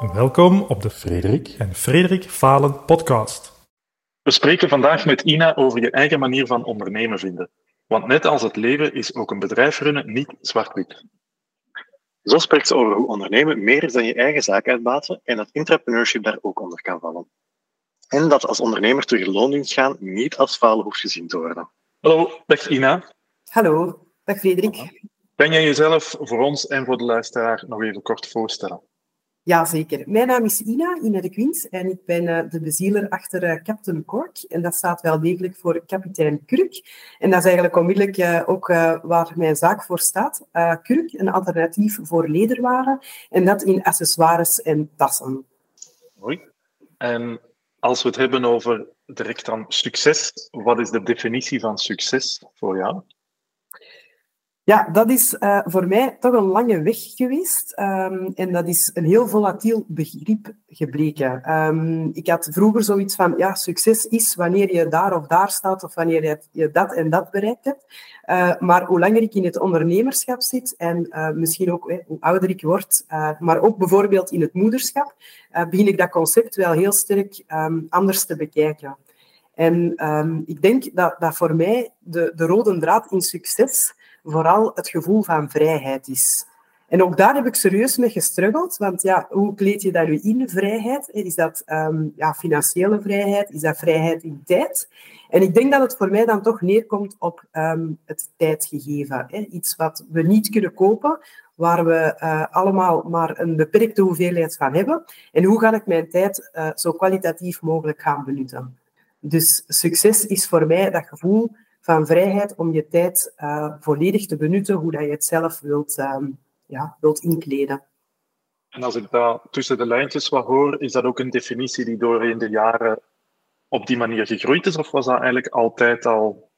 Welkom op de Frederik en Frederik Falen podcast. We spreken vandaag met Ina over je eigen manier van ondernemen vinden. Want net als het leven is ook een bedrijf runnen niet zwart-wit. Zo spreekt ze over hoe ondernemen meer is dan je eigen zaak uitbaten en dat entrepreneurship daar ook onder kan vallen. En dat als ondernemer terug loondienst gaan niet als falen hoeft gezien te worden. Hallo, dag Ina. Hallo, dag Frederik. Kan jij jezelf voor ons en voor de luisteraar nog even kort voorstellen? Jazeker. Mijn naam is Ina, Ina de Quint, en ik ben uh, de bezieler achter uh, Captain Cork. En dat staat wel degelijk voor kapitein Kurk. En dat is eigenlijk onmiddellijk uh, ook waar mijn zaak voor staat. Kurk, een alternatief voor lederwaren, en dat in accessoires en tassen. Mooi. En als we het hebben over direct dan succes, wat is de definitie van succes voor jou? Ja, dat is uh, voor mij toch een lange weg geweest. Um, en dat is een heel volatiel begrip gebleken. Um, ik had vroeger zoiets van, ja, succes is wanneer je daar of daar staat of wanneer je, dat en dat bereikt hebt. Uh, maar hoe langer ik in het ondernemerschap zit en uh, misschien ook eh, hoe ouder ik word, maar ook bijvoorbeeld in het moederschap, begin ik dat concept wel heel sterk um, anders te bekijken. En ik denk dat, dat voor mij de, de rode draad in succes vooral het gevoel van vrijheid is. En ook daar heb ik serieus mee gestruggeld, want ja, hoe kleed je dat nu in, vrijheid? Is dat um, ja, financiële vrijheid? Is dat vrijheid in tijd? En ik denk dat het voor mij dan toch neerkomt op um, het tijdgegeven. Hè? Iets wat we niet kunnen kopen, waar we uh, allemaal maar een beperkte hoeveelheid van hebben. En hoe ga ik mijn tijd uh, zo kwalitatief mogelijk gaan benutten? Dus succes is voor mij dat gevoel van vrijheid om je tijd uh, volledig te benutten hoe dat je het zelf wilt, um, ja, wilt inkleden. En als ik dat tussen de lijntjes wat hoor, is dat ook een definitie die doorheen de jaren op die manier gegroeid is? Of was dat eigenlijk altijd al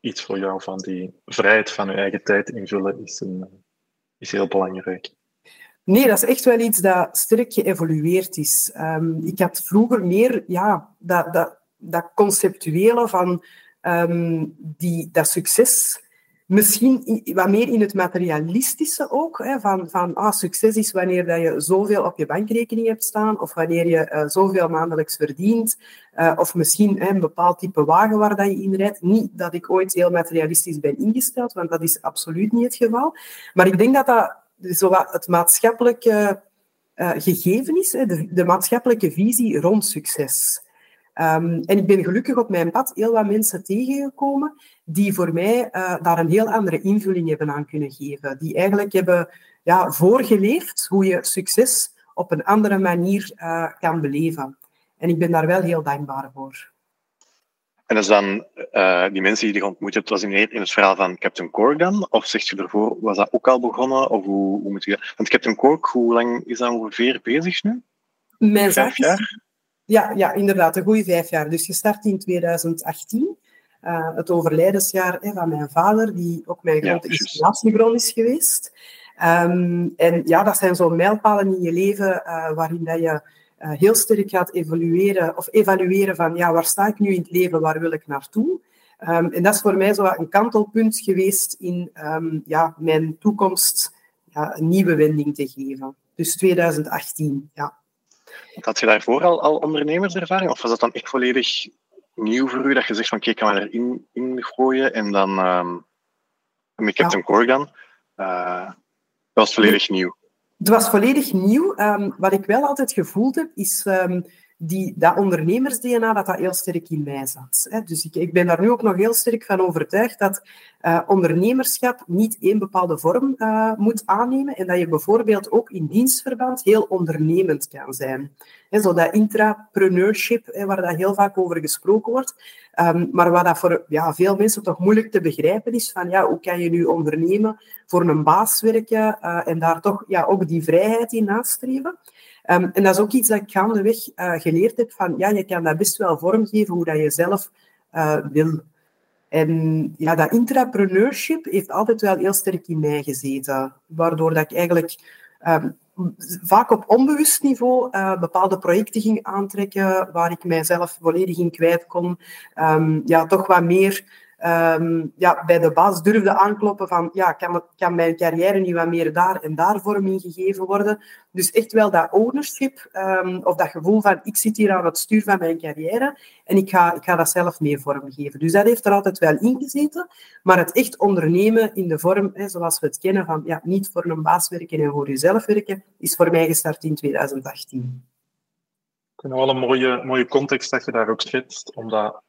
iets voor jou van die vrijheid van je eigen tijd invullen is, een, is heel belangrijk? Nee, dat is echt wel iets dat sterk geëvolueerd is. Um, ik had vroeger meer ja, dat, dat, dat conceptuele van um, die, dat succes misschien wat meer in het materialistische ook. Hè, van van ah, succes is wanneer dat je zoveel op je bankrekening hebt staan, of wanneer je uh, zoveel maandelijks verdient, uh, of misschien hè, een bepaald type wagen waar dat je in rijdt. Niet dat ik ooit heel materialistisch ben ingesteld, want dat is absoluut niet het geval. Maar ik denk dat dat zo het maatschappelijke uh, gegeven is, hè, de, de maatschappelijke visie rond succes. Um, en ik ben gelukkig op mijn pad heel wat mensen tegengekomen die voor mij uh, daar een heel andere invulling hebben aan kunnen geven. Die eigenlijk hebben ja, voorgeleefd hoe je succes op een andere manier uh, kan beleven. En ik ben daar wel heel dankbaar voor. En is dan uh, die mensen die je ontmoet hebt, was in het verhaal van Captain Cork dan? Of zeg je ervoor, was dat ook al begonnen? Of hoe, hoe moet je... Want Captain Cork, hoe lang is dat ongeveer bezig nu? Mijn Vijf jaar? Ja, ja, inderdaad, een goede vijf jaar. Dus gestart in 2018. Uh, het overlijdensjaar hè, van mijn vader, die ook mijn grote ja, inspiratiebron is geweest. Um, en ja, dat zijn zo'n mijlpalen in je leven uh, waarin dat je uh, heel sterk gaat evalueren, of evalueren van ja, waar sta ik nu in het leven, waar wil ik naartoe? Um, en dat is voor mij zo een kantelpunt geweest in um, ja, mijn toekomst ja, een nieuwe wending te geven. Dus 2018, ja. Had je daarvoor al, al ondernemerservaring? Of was dat dan echt volledig nieuw voor u? Dat je zegt van, kijk, ik kan erin in gooien en dan... Um, met Captain ja. dan. Uh, dat was volledig nieuw. Het was volledig nieuw. Um, wat ik wel altijd gevoeld heb, is um, die, dat ondernemers-DNA dat dat heel sterk in mij zat. Dus ik, ik ben daar nu ook nog heel sterk van overtuigd dat uh, ondernemerschap niet één bepaalde vorm uh, moet aannemen en dat je bijvoorbeeld ook in dienstverband heel ondernemend kan zijn. Hè, zo dat intrapreneurship, waar dat heel vaak over gesproken wordt, um, maar wat dat voor ja, veel mensen toch moeilijk te begrijpen is, van ja, hoe kan je nu ondernemen, voor een baas werken uh, en daar toch ja, ook die vrijheid in nastreven. Um, en dat is ook iets dat ik gaandeweg uh, geleerd heb, van ja, je kan dat best wel vormgeven hoe dat je zelf uh, wil. En ja, dat intrapreneurship heeft altijd wel heel sterk in mij gezeten, waardoor dat ik eigenlijk um, vaak op onbewust niveau uh, bepaalde projecten ging aantrekken waar ik mijzelf volledig in kwijt kon. Um, ja, toch wat meer ehm, ja, bij de baas durfde aankloppen van ja, kan, kan mijn carrière nu wat meer daar en daar vorm gegeven worden. Dus echt wel dat ownership ehm, of dat gevoel van ik zit hier aan het stuur van mijn carrière en ik ga, ik ga dat zelf meer vormgeven. Dus dat heeft er altijd wel in gezeten. Maar het echt ondernemen in de vorm hè, zoals we het kennen van ja, niet voor een baas werken en voor jezelf werken, is voor mij gestart in 2018. Ik vind wel een mooie, mooie context dat je daar ook schetst, omdat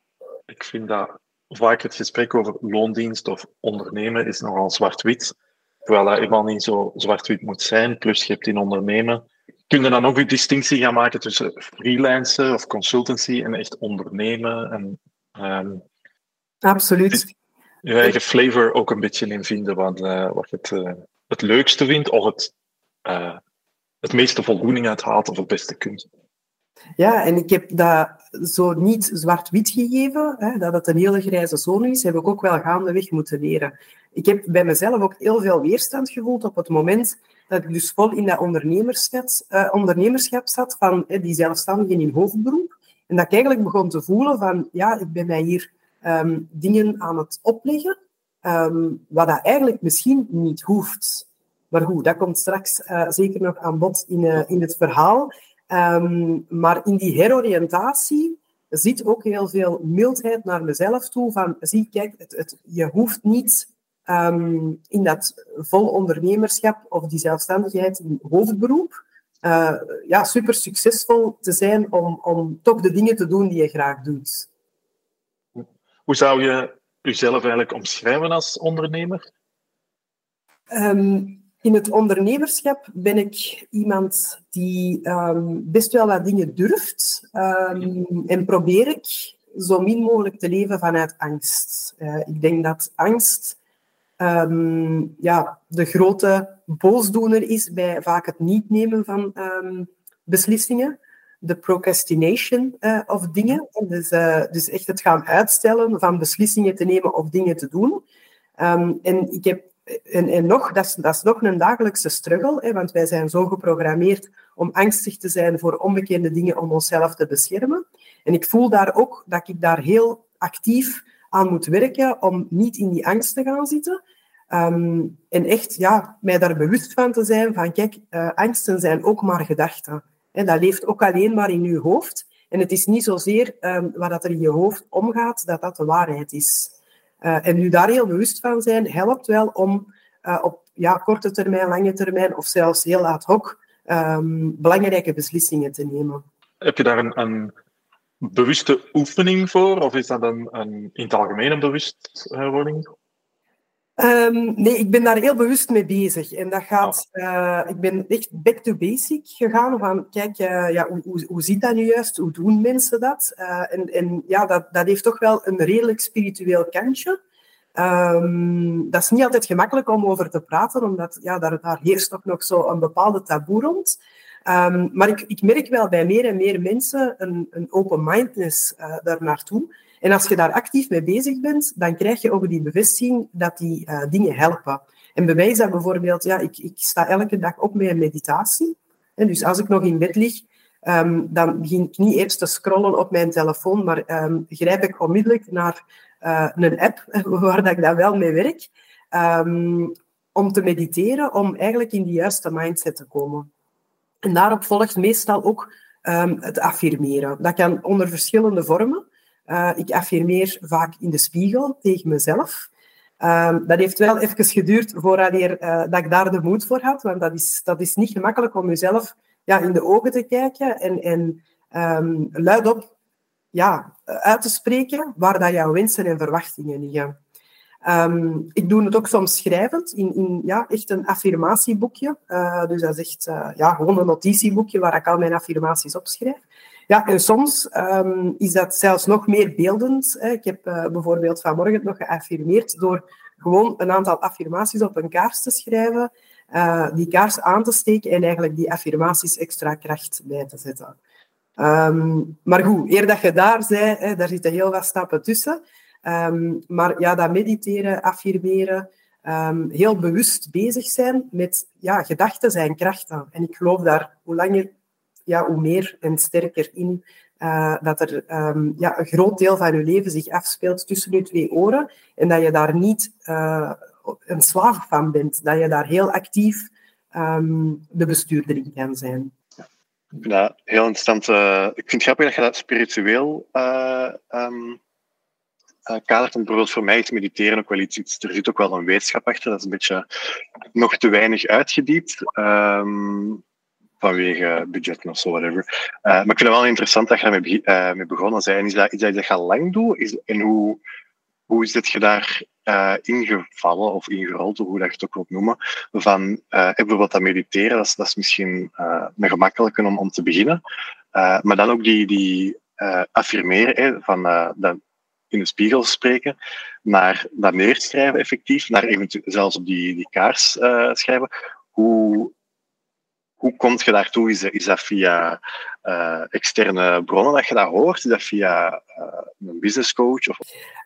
ik vind dat vaak het gesprek over loondienst of ondernemen is nogal zwart-wit, terwijl dat helemaal niet zo zwart-wit moet zijn. Plus je hebt in ondernemen, kun je dan ook een distinctie gaan maken tussen freelancen of consultancy en echt ondernemen. En, um, Absoluut. Je eigen flavor ook een beetje in vinden wat, uh, wat je het, uh, het leukste vindt of het, uh, het meeste voldoening uithaalt of het beste kunt. Ja, en ik heb dat zo niet zwart-wit gegeven, hè, dat het een hele grijze zone is, heb ik ook wel gaandeweg moeten leren. Ik heb bij mezelf ook heel veel weerstand gevoeld op het moment dat ik dus vol in dat ondernemerschap, uh, ondernemerschap zat van die zelfstandigen in hoofdberoep. En dat ik eigenlijk begon te voelen van, ja, ik ben mij hier um, dingen aan het opleggen, um, wat dat eigenlijk misschien niet hoeft. Maar goed, dat komt straks uh, zeker nog aan bod in, uh, in het verhaal. Um, maar in die heroriëntatie zit ook heel veel mildheid naar mezelf toe. Van, zie, kijk, het, het, je hoeft niet um, in dat vol ondernemerschap of die zelfstandigheid in hoofdberoep uh, ja, super succesvol te zijn om, om toch de dingen te doen die je graag doet. Hoe zou je jezelf eigenlijk omschrijven als ondernemer? Um, in het ondernemerschap ben ik iemand die um, best wel wat dingen durft um, en probeer ik zo min mogelijk te leven vanuit angst. Uh, ik denk dat angst um, ja, de grote boosdoener is bij vaak het niet nemen van beslissingen. De procrastination uh, of dingen. Dus, uh, dus echt het gaan uitstellen van beslissingen te nemen of dingen te doen. en ik heb en, en nog, dat is, dat nog een dagelijkse struggle, hè, want wij zijn zo geprogrammeerd om angstig te zijn voor onbekende dingen om onszelf te beschermen. En ik voel daar ook dat ik daar heel actief aan moet werken om niet in die angst te gaan zitten. Um, en echt ja, mij daar bewust van te zijn van, kijk, uh, angsten zijn ook maar gedachten. En dat leeft ook alleen maar in je hoofd. En het is niet zozeer um, wat er in je hoofd omgaat, dat dat de waarheid is. Uh, en nu daar heel bewust van zijn, helpt wel om uh, op ja, korte termijn, lange termijn of zelfs heel ad hoc um, belangrijke beslissingen te nemen. Heb je daar een, bewuste oefening voor? Of is dat een, een in het algemeen een bewustwording? Um, nee, ik ben daar heel bewust mee bezig. En dat gaat, uh, ik ben echt back to basic gegaan. Van, kijk, uh, ja, hoe, hoe, hoe zit dat nu juist? Hoe doen mensen dat? Uh, en, en ja, dat, dat heeft toch wel een redelijk spiritueel kantje. Um, dat is niet altijd gemakkelijk om over te praten, omdat ja, daar, daar heerst toch nog zo een bepaalde taboe rond. Um, maar ik, ik merk wel bij meer en meer mensen een, een open-mindedness daar naartoe. En als je daar actief mee bezig bent, dan krijg je ook die bevestiging dat die uh, dingen helpen. En bij mij is dat bijvoorbeeld, ja, ik, ik sta elke dag op met meditatie. En dus als ik nog in bed lig, um, dan begin ik niet eerst te scrollen op mijn telefoon, maar um, grijp ik onmiddellijk naar uh, een app waar dat ik dan wel mee werk, um, om te mediteren, om eigenlijk in die juiste mindset te komen. En daarop volgt meestal ook het affirmeren. Dat kan onder verschillende vormen. Uh, ik affirmeer vaak in de spiegel tegen mezelf. Uh, dat heeft wel even geduurd voordat dat ik daar de moed voor had, want dat is, dat is niet gemakkelijk om jezelf ja, in de ogen te kijken en, en um, luidop ja, uit te spreken waar dat jouw wensen en verwachtingen liggen. Um, ik doe het ook soms schrijvend, in, in ja, echt een affirmatieboekje. Uh, dus dat is echt ja, gewoon een notitieboekje waar ik al mijn affirmaties opschrijf. Ja, en soms um, is dat zelfs nog meer beeldend. Ik heb uh, bijvoorbeeld vanmorgen nog geaffirmeerd door gewoon een aantal affirmaties op een kaars te schrijven, uh, die kaars aan te steken en eigenlijk die affirmaties extra kracht bij te zetten. Um, maar goed, eer dat je daar bent, hè, daar zitten heel wat stappen tussen. Um, maar ja, dat mediteren, affirmeren, heel bewust bezig zijn met ja, gedachten zijn krachten. En ik geloof daar hoe langer ja, hoe meer en sterker in Uh, dat er um, ja, een groot deel van je leven zich afspeelt tussen je twee oren en dat je daar niet uh, een slaaf van bent. Dat je daar heel actief um, de bestuurder in kan zijn. Dat heel interessant. Uh, ik vind het grappig dat je dat spiritueel um, kadert. bijvoorbeeld voor mij is mediteren ook wel iets, Er zit ook wel een wetenschap achter. Dat is een beetje nog te weinig uitgediept. Vanwege budget of zo, whatever. Uh, maar ik vind het wel interessant dat je daarmee uh, mee begonnen bent. Is dat iets dat je lang doet? Is, en hoe, hoe is dit je daar uh, ingevallen of ingerold, hoe dat je het ook wilt noemen? Van bijvoorbeeld dat mediteren, dat is, dat is misschien een gemakkelijker om, om te beginnen. maar dan ook die, die affirmeren, van dat in de spiegel spreken, naar dat neerschrijven effectief, naar eventueel zelfs op die, die kaars schrijven. Hoe, hoe kom je daartoe? Is, is dat via uh, externe bronnen dat je dat hoort? Is dat via uh, een business coach? Of...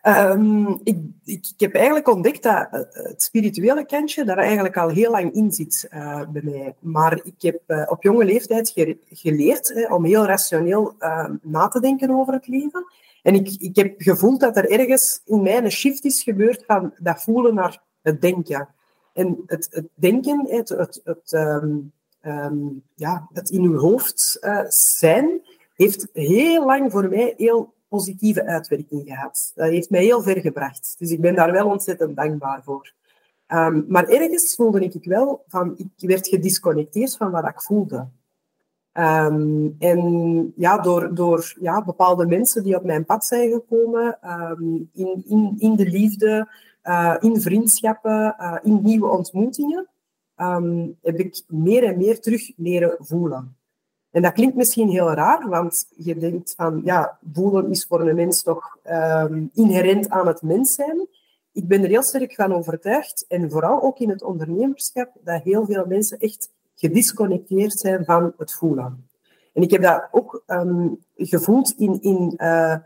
Um, ik, ik, heb eigenlijk ontdekt dat het spirituele kantje daar eigenlijk al heel lang in zit bij mij. Maar ik heb op jonge leeftijd geleerd om heel rationeel na te denken over het leven. En ik, ik heb gevoeld dat er ergens in mij een shift is gebeurd van dat voelen naar het denken. En het, het denken, het, het, um, um, ja, het in uw hoofd uh, zijn, heeft heel lang voor mij heel positieve uitwerking gehad. Dat heeft mij heel ver gebracht. Dus ik ben daar wel ontzettend dankbaar voor. Um, maar ergens voelde ik wel van, ik werd gedisconnecteerd van wat ik voelde. Um, en ja, door, door ja, bepaalde mensen die op mijn pad zijn gekomen, in, in, in de liefde, uh, in vriendschappen, uh, in nieuwe ontmoetingen, um, heb ik meer en meer terug leren voelen. En dat klinkt misschien heel raar, want je denkt van, ja, voelen is voor een mens toch um, inherent aan het mens zijn. Ik ben er heel sterk van overtuigd, en vooral ook in het ondernemerschap, dat heel veel mensen echt gedisconnecteerd zijn van het voelen. En ik heb dat ook um, gevoeld in... in uh,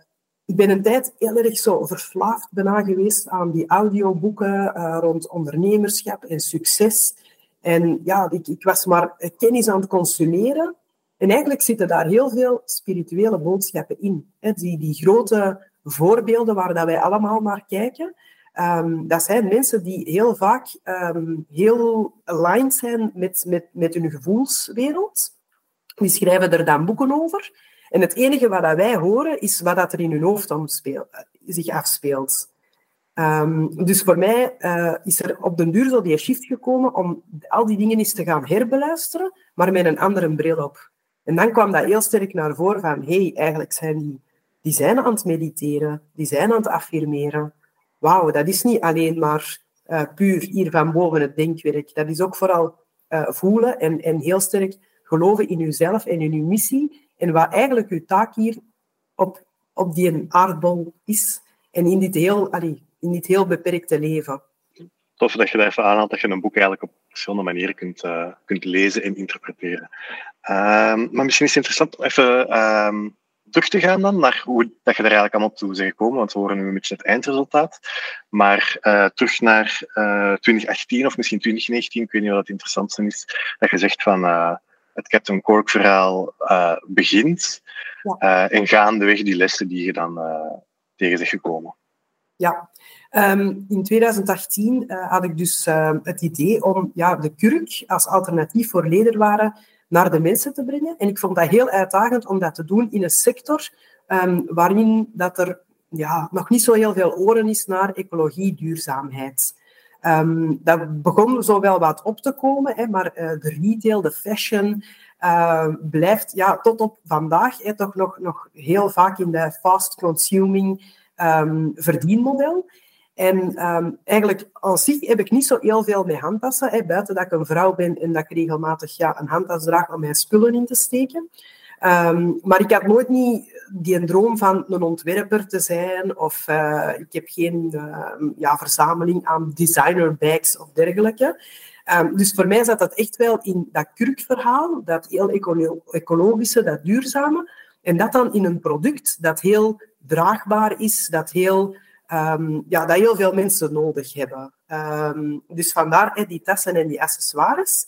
ik ben een tijd heel erg zo verslaafd bijna geweest aan die audioboeken uh, rond ondernemerschap en succes. En ja, ik, ik was maar kennis aan het consumeren. En eigenlijk zitten daar heel veel spirituele boodschappen in. Die, die grote voorbeelden waar dat wij allemaal naar kijken, um, dat zijn mensen die heel vaak um, heel aligned zijn met, met, met hun gevoelswereld. Die schrijven er dan boeken over. En het enige wat dat wij horen, is wat dat er in hun hoofd zich afspeelt. Um, dus voor mij uh, is er op den duur zo die shift gekomen om al die dingen eens te gaan herbeluisteren, maar met een andere bril op. En dan kwam dat heel sterk naar voren van, hey, eigenlijk zijn die, die zijn aan het mediteren, die zijn aan het affirmeren. Wauw, dat is niet alleen maar uh, puur hier van boven het denkwerk. Dat is ook vooral uh, voelen en, en heel sterk geloven in uzelf en in uw missie en wat eigenlijk uw taak hier op, op die aardbol is. En in dit heel, allee, in dit heel beperkte leven. Tof dat je daar even aanhaalt dat je een boek eigenlijk op verschillende manieren kunt, uh, kunt lezen en interpreteren. Um, maar misschien is het interessant om even um, terug te gaan dan naar hoe dat je er eigenlijk allemaal toe bent gekomen, want we horen nu een beetje het eindresultaat. Maar uh, terug naar uh, 2018 of misschien 2019, ik weet niet wat het interessantste is, dat je zegt van het Captain Cork verhaal begint ja. en gaandeweg die lessen die je dan tegen zich gekomen. Ja, um, in 2018 uh, had ik dus uh, het idee om ja, de kurk als alternatief voor lederwaren naar de mensen te brengen. En ik vond dat heel uitdagend om dat te doen in een sector um, waarin dat er ja, nog niet zo heel veel oren is naar ecologie, duurzaamheid. Um, dat begon zo wel wat op te komen, hè, maar uh, de retail, de fashion, uh, blijft ja, tot op vandaag toch nog, nog heel vaak in de fast consuming um, verdienmodel. En um, eigenlijk als zich heb ik niet zo heel veel met handtassen, hè, buiten dat ik een vrouw ben en dat ik regelmatig ja, een handtas draag om mijn spullen in te steken. Um, maar ik had nooit niet die droom van een ontwerper te zijn, of uh, ik heb geen ja, verzameling aan designer bags of dergelijke. Dus voor mij zat dat echt wel in dat kurkverhaal, dat heel ecolo ecologische, dat duurzame. En dat dan in een product dat heel draagbaar is, dat heel, um, ja, dat heel veel mensen nodig hebben. Um, dus vandaar die tassen en die accessoires.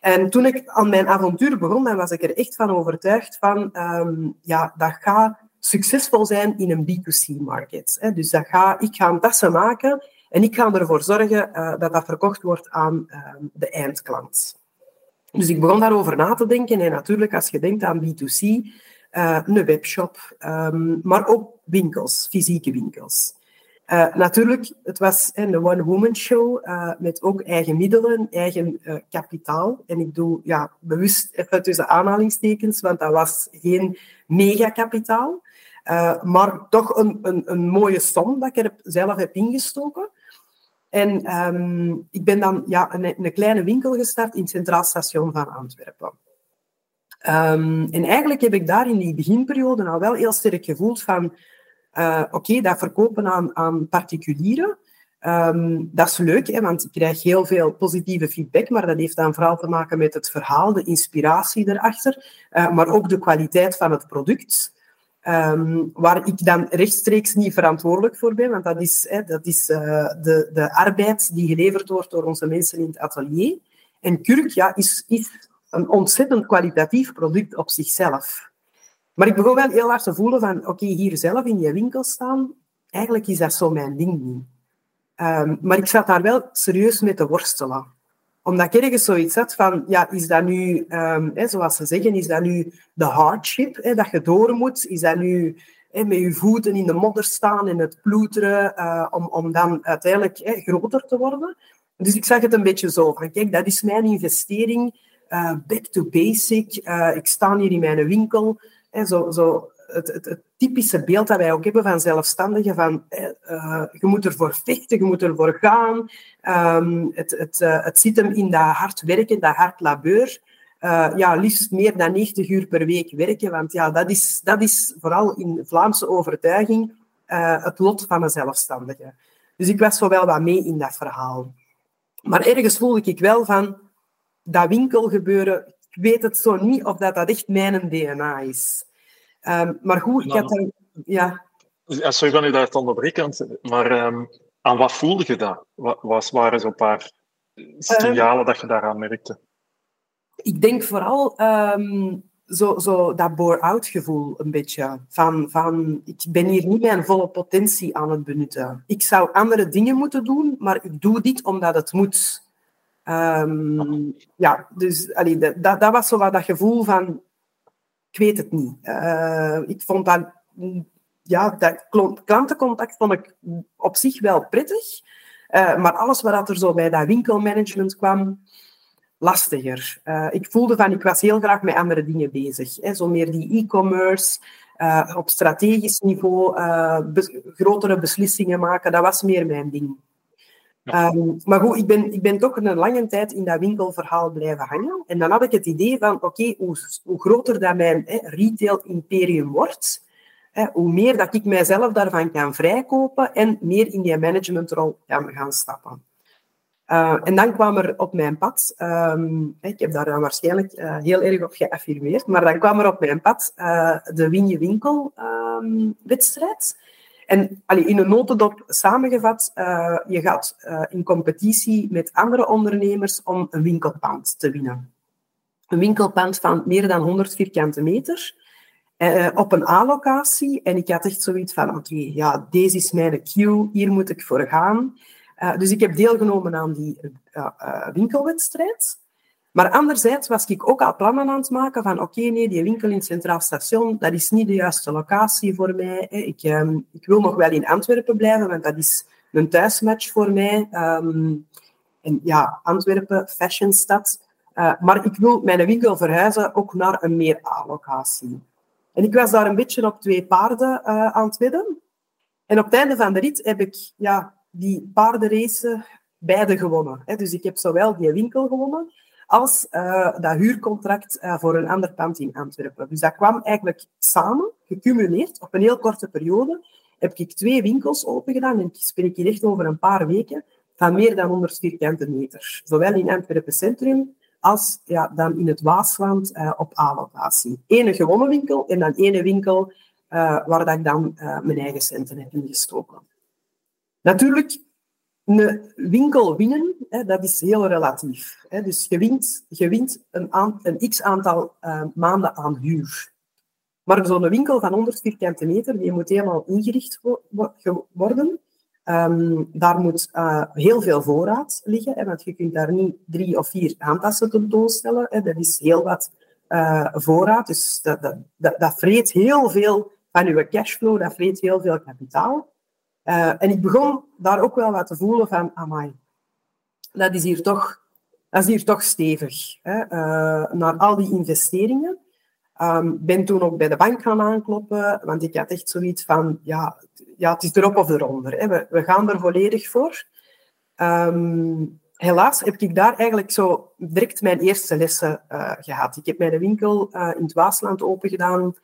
En toen ik aan mijn avontuur begon, dan was ik er echt van overtuigd van, ehm, ja, dat gaat succesvol zijn in een B2C-market. Dus dat ga, ik ga tassen maken en ik ga ervoor zorgen uh, dat dat verkocht wordt aan ehm, de eindklant. Dus ik begon daarover na te denken. En natuurlijk, als je denkt aan B2C, uh, een webshop, um, maar ook winkels, fysieke winkels. Uh, natuurlijk, het was een one-woman show uh, met ook eigen middelen, eigen kapitaal. En ik doe ja, bewust even tussen aanhalingstekens, want dat was geen megakapitaal. maar toch een, een, een, mooie som dat ik zelf heb ingestoken. En um, ik ben dan ja, een, een, kleine winkel gestart in het Centraal Station van Antwerpen. Um, en eigenlijk heb ik daar in die beginperiode al wel heel sterk gevoeld van uh, Oké, dat verkopen aan, aan particulieren, um, dat is leuk, hè, want ik krijg heel veel positieve feedback, maar dat heeft dan vooral te maken met het verhaal, de inspiratie erachter, uh, maar ook de kwaliteit van het product. Um, waar ik dan rechtstreeks niet verantwoordelijk voor ben, want dat is, hè, dat is uh, de, de arbeid die geleverd wordt door onze mensen in het atelier. En kurk ja, is, is een ontzettend kwalitatief product op zichzelf. Maar ik begon wel heel hard te voelen van, oké, hier zelf in je winkel staan, eigenlijk is dat zo mijn ding niet. Um, maar ik zat daar wel serieus mee te worstelen. Omdat ik ergens zoiets had van, ja, is dat nu, um, hè, zoals ze zeggen, is dat nu de hardship, hè, dat je door moet? Is dat nu hè, met je voeten in de modder staan en het ploeteren, uh, om, om dan uiteindelijk groter te worden? Dus ik zag het een beetje zo, van kijk, dat is mijn investering, uh, back to basic. Uh, ik sta hier in mijn winkel, zo, zo het, het, typische beeld dat wij ook hebben van zelfstandigen, van uh, je moet ervoor vechten, je moet ervoor gaan. Um, het, het, het zit hem in dat hard werken, dat hard labeur. Ja, liefst meer dan 90 uur per week werken, want ja, dat is, dat is vooral in Vlaamse overtuiging het lot van een zelfstandige. Dus ik was zo wel wat mee in dat verhaal. Maar ergens voelde ik wel van dat winkelgebeuren ik weet het zo niet of dat, dat echt mijn DNA is. Um, maar goed, ik nou, had dan... Ja. ja sorry dat ik daar te onderbreken, maar um, aan wat voelde je dat? Wat waren zo'n paar signalen um, dat je daaraan merkte? Ik denk vooral um, zo, zo dat bore-out gevoel een beetje. Van, van, ik ben hier niet mijn volle potentie aan het benutten. Ik zou andere dingen moeten doen, maar ik doe dit omdat het moet. Um, ja, dus allee, dat, dat was zo wat dat gevoel van, ik weet het niet. Uh, ik vond dat, ja, dat klantencontact vond ik op zich wel prettig, uh, maar alles wat er zo bij dat winkelmanagement kwam, lastiger. Uh, ik voelde van, ik was heel graag met andere dingen bezig. Hè, zo meer die e-commerce, op strategisch niveau, be grotere beslissingen maken, dat was meer mijn ding. Um, maar goed, ik ben, ik ben toch een lange tijd in dat winkelverhaal blijven hangen. En dan had ik het idee van, oké, hoe, hoe, groter dat mijn retail-imperium wordt, hè, hoe meer dat ik mijzelf daarvan kan vrijkopen en meer in die managementrol kan gaan stappen. Uh, en dan kwam er op mijn pad, um, ik heb daar dan waarschijnlijk uh, heel erg op geaffirmeerd, maar dan kwam er op mijn pad uh, de Win Je Winkel um, wedstrijd. En in een notendop samengevat, uh, je gaat uh, in competitie met andere ondernemers om een winkelpand te winnen. Een winkelpand van meer dan 100 vierkante meter uh, op een A-locatie. En ik had echt zoiets van, oké, ja, deze is mijn queue, hier moet ik voor gaan. dus ik heb deelgenomen aan die winkelwedstrijd. Maar anderzijds was ik ook al plannen aan het maken van oké, nee, die winkel in het Centraal Station, dat is niet de juiste locatie voor mij. Ik, um, ik wil nog wel in Antwerpen blijven, want dat is een thuismatch voor mij. Um, en ja, Antwerpen, fashionstad. Uh, maar ik wil mijn winkel verhuizen ook naar een meer A-locatie. En ik was daar een beetje op twee paarden uh, aan het wedden. En op het einde van de rit heb ik ja, die paardenrace beide gewonnen. Dus ik heb zowel die winkel gewonnen, als uh, dat huurcontract uh, voor een ander pand in Antwerpen. Dus dat kwam eigenlijk samen, gecumuleerd, op een heel korte periode. Heb ik twee winkels opengedaan, en ik spreek hier echt over een paar weken, van meer dan 100 vierkante meter. Zowel in Antwerpen Centrum als ja, dan in het Waasland uh, op A-locatie. Ene gewone winkel en dan ene winkel waar dat ik dan mijn eigen centen heb ingestoken. Natuurlijk een winkel winnen, hè, dat is heel relatief. Hè. Dus je wint, je wint een, een x-aantal uh, maanden aan huur. Maar zo'n winkel van 100 vierkante meter, die moet helemaal ingericht worden. Um, daar moet uh, heel veel voorraad liggen, hè, want je kunt daar niet drie of vier handtassen tentoonstellen. Hè. Dat is heel wat uh, voorraad, dus dat, dat, dat, dat vreet heel veel van je cashflow, dat vreet heel veel kapitaal. Uh, en ik begon daar ook wel wat te voelen van, amai, dat is hier toch, dat is hier toch stevig. Hè? Uh, naar al die investeringen. Um, ben toen ook bij de bank gaan aankloppen, want ik had echt zoiets van, ja, ja het is erop of eronder. Hè? We, we gaan er volledig voor. Um, helaas heb ik daar eigenlijk zo direct mijn eerste lessen uh, gehad. Ik heb mijn winkel in het Waasland opengedaan,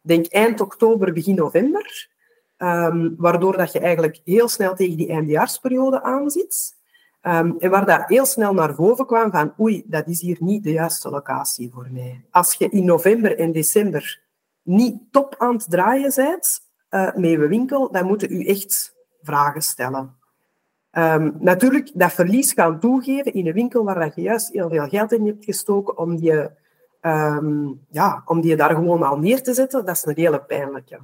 denk eind oktober, begin november. Um, waardoor dat je eigenlijk heel snel tegen die eindejaarsperiode aanzit. Um, en waar dat heel snel naar boven kwam van oei, dat is hier niet de juiste locatie voor mij. Als je in november en december niet top aan het draaien bent uh, met je winkel, dan moeten u echt vragen stellen. Um, natuurlijk, dat verlies gaan toegeven in een winkel waar je juist heel veel geld in hebt gestoken om je, um, ja, om die daar gewoon al neer te zetten, dat is een hele pijnlijke.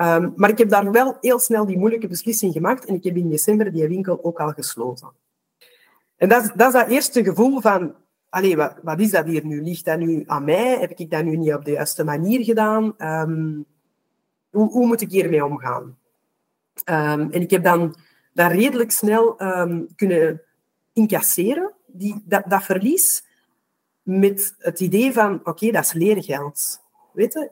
Um, maar ik heb daar wel heel snel die moeilijke beslissing gemaakt en ik heb in december die winkel ook al gesloten. En dat is dat, eerste gevoel van, allee, wat, is dat hier nu? Ligt dat nu aan mij? Heb ik dat nu niet op de juiste manier gedaan? Um, hoe, hoe, moet ik hiermee omgaan? Um, en ik heb dan dat redelijk snel kunnen incasseren, die, dat, dat verlies, met het idee van, oké, dat is leergeld. Weet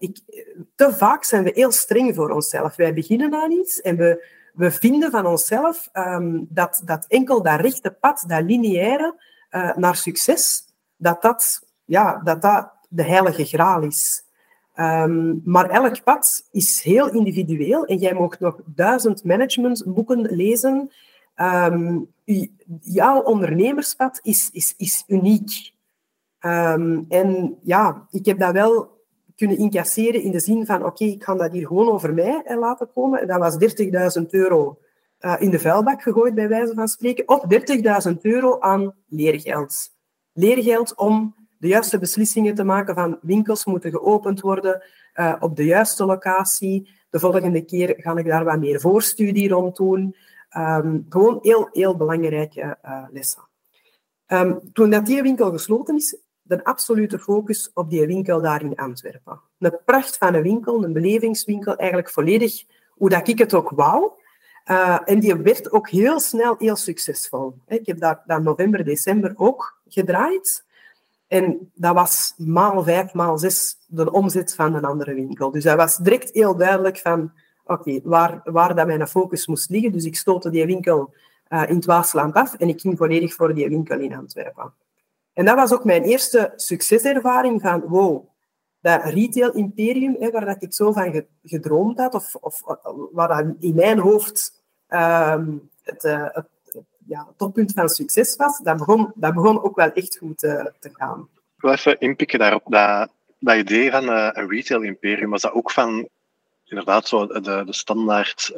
te vaak zijn we heel streng voor onszelf. Wij beginnen aan iets en we, we vinden van onszelf um, dat, dat enkel dat rechte pad, dat lineaire uh, naar succes, dat dat, ja, dat dat de heilige graal is. Um, maar elk pad is heel individueel en jij mag nog duizend managementboeken lezen. Um, jouw ondernemerspad is, is, is uniek. En ja, ik heb dat wel kunnen incasseren in de zin van oké, ik ga dat hier gewoon over mij eh, laten komen. Dat was 30.000 euro uh, in de vuilbak gegooid, bij wijze van spreken. Of 30.000 euro aan leergeld. Leergeld om de juiste beslissingen te maken van winkels moeten geopend worden uh, op de juiste locatie. De volgende keer ga ik daar wat meer voorstudie rond doen. Um, gewoon heel, heel belangrijke lessen. Um, toen dat die winkel gesloten is, de absolute focus op die winkel daar in Antwerpen. Een pracht van een winkel, een belevingswinkel, eigenlijk volledig hoe dat ik het ook wou. Uh, en die werd ook heel snel heel succesvol. Ik heb dat, dat november, december ook gedraaid. En dat was maal vijf, maal zes de omzet van een andere winkel. Dus dat was direct heel duidelijk van, oké, waar, waar dat mijn focus moest liggen. Dus ik stootte die winkel uh, in het Waasland af en ik ging volledig voor die winkel in Antwerpen. En dat was ook mijn eerste succeservaring van, wow, dat retail-imperium, waar dat ik zo van gedroomd had, of, of waar in mijn hoofd het, uh, het, ja, toppunt van succes was, dat begon, dat begon ook wel echt goed uh, te gaan. Ik wil even inpikken daarop. Dat, dat idee van uh, een retail-imperium, was dat ook van inderdaad zo de, de standaard...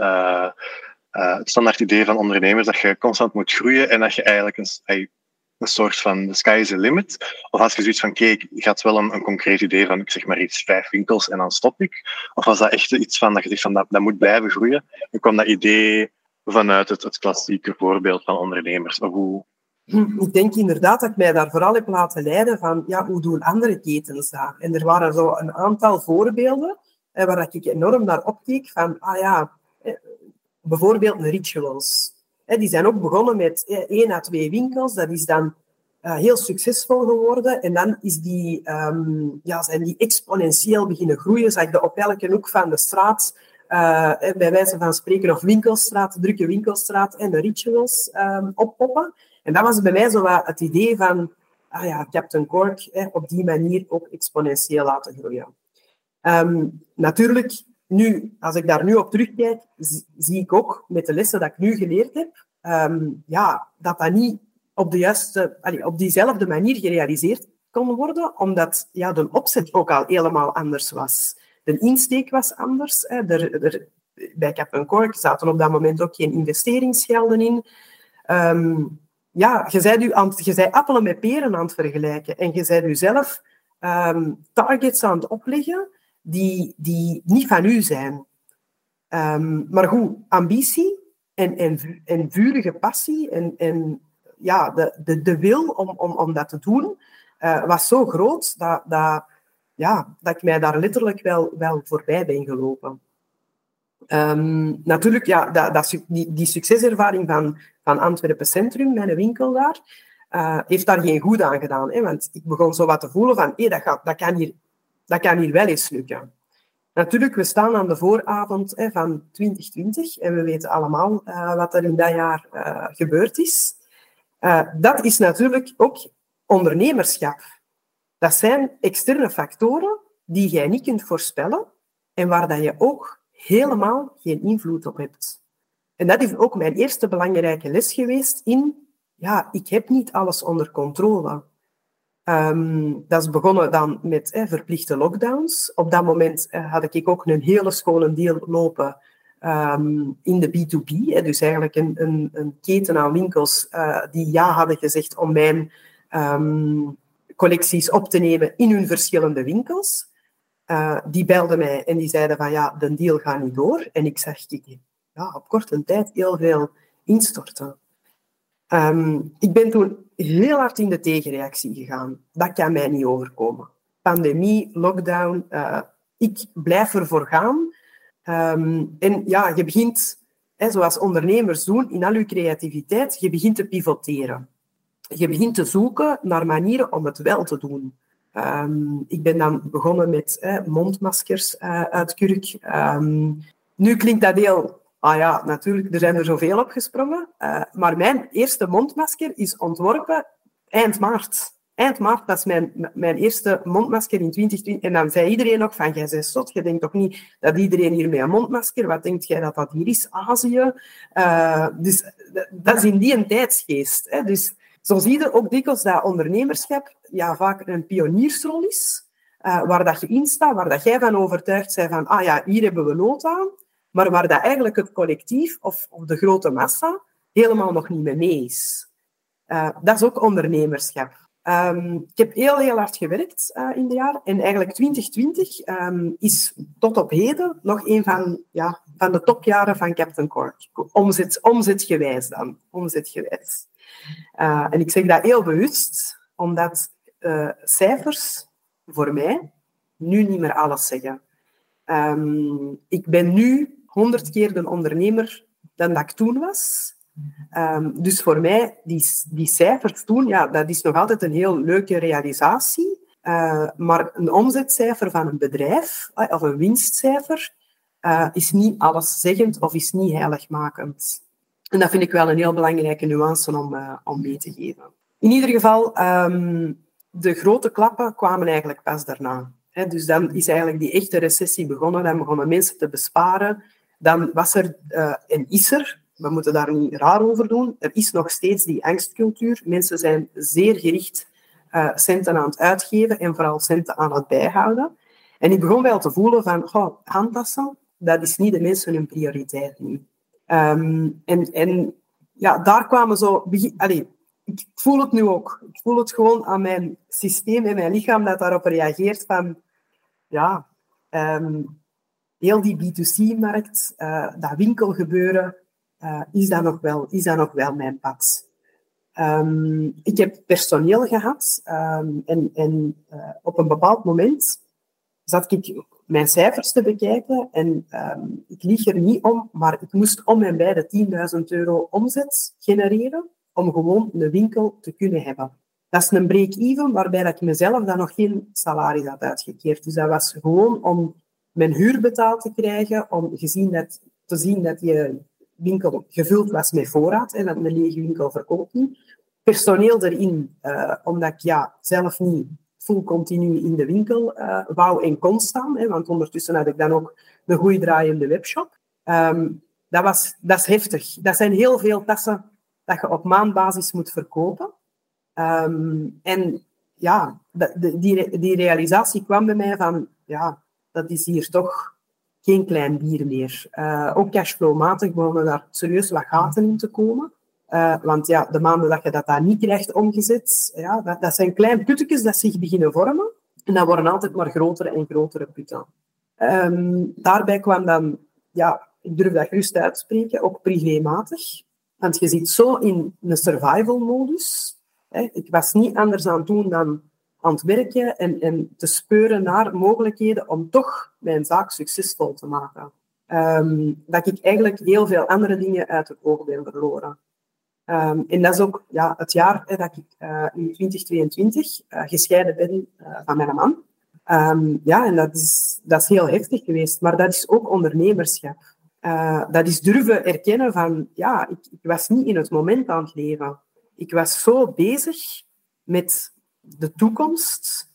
het standaard idee van ondernemers dat je constant moet groeien en dat je eigenlijk een, een soort van the sky is the limit? Of had je zoiets van, kijk, je had wel een, een concreet idee van, ik zeg maar iets, vijf winkels en dan stop ik? Of was dat echt iets van, dat je zegt van, dat, dat moet blijven groeien? En kwam dat idee vanuit het, het klassieke voorbeeld van ondernemers? Of hoe... Hm, ik denk inderdaad dat ik mij daar vooral heb laten leiden van, ja, hoe doen andere ketens daar? En er waren zo een aantal voorbeelden eh, waar ik enorm naar opkeek van, ah ja, eh, bijvoorbeeld de rituals die zijn ook begonnen met één à twee winkels. Dat is dan uh, heel succesvol geworden. En dan is die, um, ja, zijn die exponentieel beginnen groeien. Zag je op elke hoek van de straat, uh, bij wijze van spreken, of winkelstraat, drukke winkelstraat en de rituals um, oppoppen. En dat was bij mij zo wat het idee van, ah ja, Captain Cork, op die manier ook exponentieel laten groeien. Um, natuurlijk nu, als ik daar nu op terugkijk, zie ik ook met de lessen dat ik nu geleerd heb, um, ja, dat dat niet op, de juiste, allee, op diezelfde manier gerealiseerd kon worden, omdat ja, de opzet ook al helemaal anders was. De insteek was anders. Hè. Er, er, bij Cap Cork zaten op dat moment ook geen investeringsgelden in. ehm, ja, je bent, u aan, je bent appelen met peren aan het vergelijken. En je bent jezelf um, targets aan het opleggen die, die niet van u zijn. Um, maar goed, ambitie en, en, en vurige passie en, en ja, de, de, de wil om, om, om dat te doen uh, was zo groot dat, dat, ja, dat ik mij daar letterlijk wel, wel voorbij ben gelopen. Um, natuurlijk, ja, dat, dat, die, die succeservaring van, van Antwerpen Centrum, mijn winkel daar, uh, heeft daar geen goed aan gedaan. Hè? Want ik begon zo wat te voelen van, dat, gaat, dat, kan hier, dat kan hier wel eens lukken. Natuurlijk, we staan aan de vooravond hè, van 2020 en we weten allemaal uh, wat er in dat jaar uh, gebeurd is. dat is natuurlijk ook ondernemerschap. Dat zijn externe factoren die jij niet kunt voorspellen en waar dat je ook helemaal geen invloed op hebt. En dat is ook mijn eerste belangrijke les geweest in, ja, ik heb niet alles onder controle. Um, dat is begonnen dan met eh, verplichte lockdowns. Op dat moment eh, had ik ook een hele schone deal lopen um, in de B2B. Eh, dus eigenlijk een, een, een, keten aan winkels uh, die ja hadden gezegd om mijn um, collecties op te nemen in hun verschillende winkels. Uh, die belden mij en die zeiden van ja, de deal gaat niet door. En ik zag ik, ja, op korte tijd heel veel instorten. Um, ik ben toen heel hard in de tegenreactie gegaan. Dat kan mij niet overkomen. Pandemie, lockdown, uh, ik blijf ervoor gaan. Um, en ja, je begint, hè, zoals ondernemers doen, in al je creativiteit, je begint te pivoteren. Je begint te zoeken naar manieren om het wel te doen. Um, ik ben dan begonnen met mondmaskers uh, uit kurk. Nu klinkt dat heel... Ah ja, natuurlijk, er zijn er zoveel op gesprongen. Uh, maar mijn eerste mondmasker is ontworpen eind maart. Eind maart was mijn, mijn eerste mondmasker in 2020. En dan zei iedereen nog van, jij bent zot, je denkt toch niet dat iedereen hier met een mondmasker, wat denkt jij dat dat hier is? Azië? Uh, dus dat is in die een tijdsgeest. Dus zo zie je ook dikwijls dat ondernemerschap ja, vaak een pioniersrol is, uh, waar dat je in staat, waar dat jij van overtuigd bent van, ah ja, hier hebben we nood aan, maar waar dat eigenlijk het collectief of, of de grote massa helemaal nog niet mee is. Uh, dat is ook ondernemerschap. Um, ik heb heel, heel hard gewerkt uh, in de jaren. En eigenlijk 2020 um, ehm, is tot op heden nog een van, ja, van de topjaren van Captain Cork. Omzet, omzetgewijs dan. Omzetgewijs. Uh, en ik zeg dat heel bewust, omdat cijfers voor mij nu niet meer alles zeggen. Um, ik ben nu honderd keer de ondernemer dan dat ik toen was. Um, dus voor mij, die, die cijfers toen, ja, dat is nog altijd een heel leuke realisatie. Uh, maar een omzetcijfer van een bedrijf, of een winstcijfer, uh, is niet alleszeggend of is niet heiligmakend. En dat vind ik wel een heel belangrijke nuance om, om mee te geven. In ieder geval, um, de grote klappen kwamen eigenlijk pas daarna. Dus dan is eigenlijk die echte recessie begonnen. Dan begonnen mensen te besparen. Dan was er uh, en is er, we moeten daar niet raar over doen, er is nog steeds die angstcultuur. Mensen zijn zeer gericht uh, centen aan het uitgeven en vooral centen aan het bijhouden. En ik begon wel te voelen van, goh, handtassen, dat is niet de mensen hun prioriteit nu. Um, en, en ja, daar kwamen zo... Allez, ik voel het nu ook. Ik voel het gewoon aan mijn systeem en mijn lichaam dat daarop reageert van... Ja, um, heel die B2C-markt, uh, dat winkelgebeuren, uh, is, dat nog wel, is dat nog wel mijn pad. Um, ik heb personeel gehad um, en, en uh, op een bepaald moment zat ik mijn cijfers te bekijken. En um, ik lieg er niet om, maar ik moest om en bij de 10.000 euro omzet genereren om gewoon een winkel te kunnen hebben. Dat is een break-even waarbij dat ik mezelf dan nog geen salaris had uitgekeerd. Dus dat was gewoon om mijn huur betaald te krijgen, om gezien dat, te zien dat je winkel gevuld was met voorraad en dat een lege winkel verkoopt. Personeel erin, uh, omdat ik ja, zelf niet full continu in de winkel uh, wou en kon staan. Hè, want ondertussen had ik dan ook een goede draaiende webshop. Um, dat, was, dat is heftig. Dat zijn heel veel tassen dat je op maandbasis moet verkopen. Um, en ja, de, die, die realisatie kwam bij mij van, ja, dat is hier toch geen klein bier meer. Uh, ook cashflowmatig begonnen daar serieus wat gaten in te komen. Uh, want ja, de maanden dat je dat daar niet krijgt omgezet, ja, dat, dat zijn kleine puttekjes dat zich beginnen vormen. En dat worden altijd maar grotere en grotere putten. Um, daarbij kwam dan, ja, ik durf dat gerust uitspreken, ook privématig. Want je zit zo in een survival-modus. Ik was niet anders aan het doen dan aan het werken en, en te speuren naar mogelijkheden om toch mijn zaak succesvol te maken. Um, dat ik eigenlijk heel veel andere dingen uit het oog ben verloren. Um, en dat is ook ja, het jaar hè, dat ik uh, in 2022 uh, gescheiden ben uh, van mijn man. Um, ja, en dat is, dat is heel heftig geweest. Maar dat is ook ondernemerschap. dat is durven erkennen van, ja, ik, ik was niet in het moment aan het leven. Ik was zo bezig met de toekomst.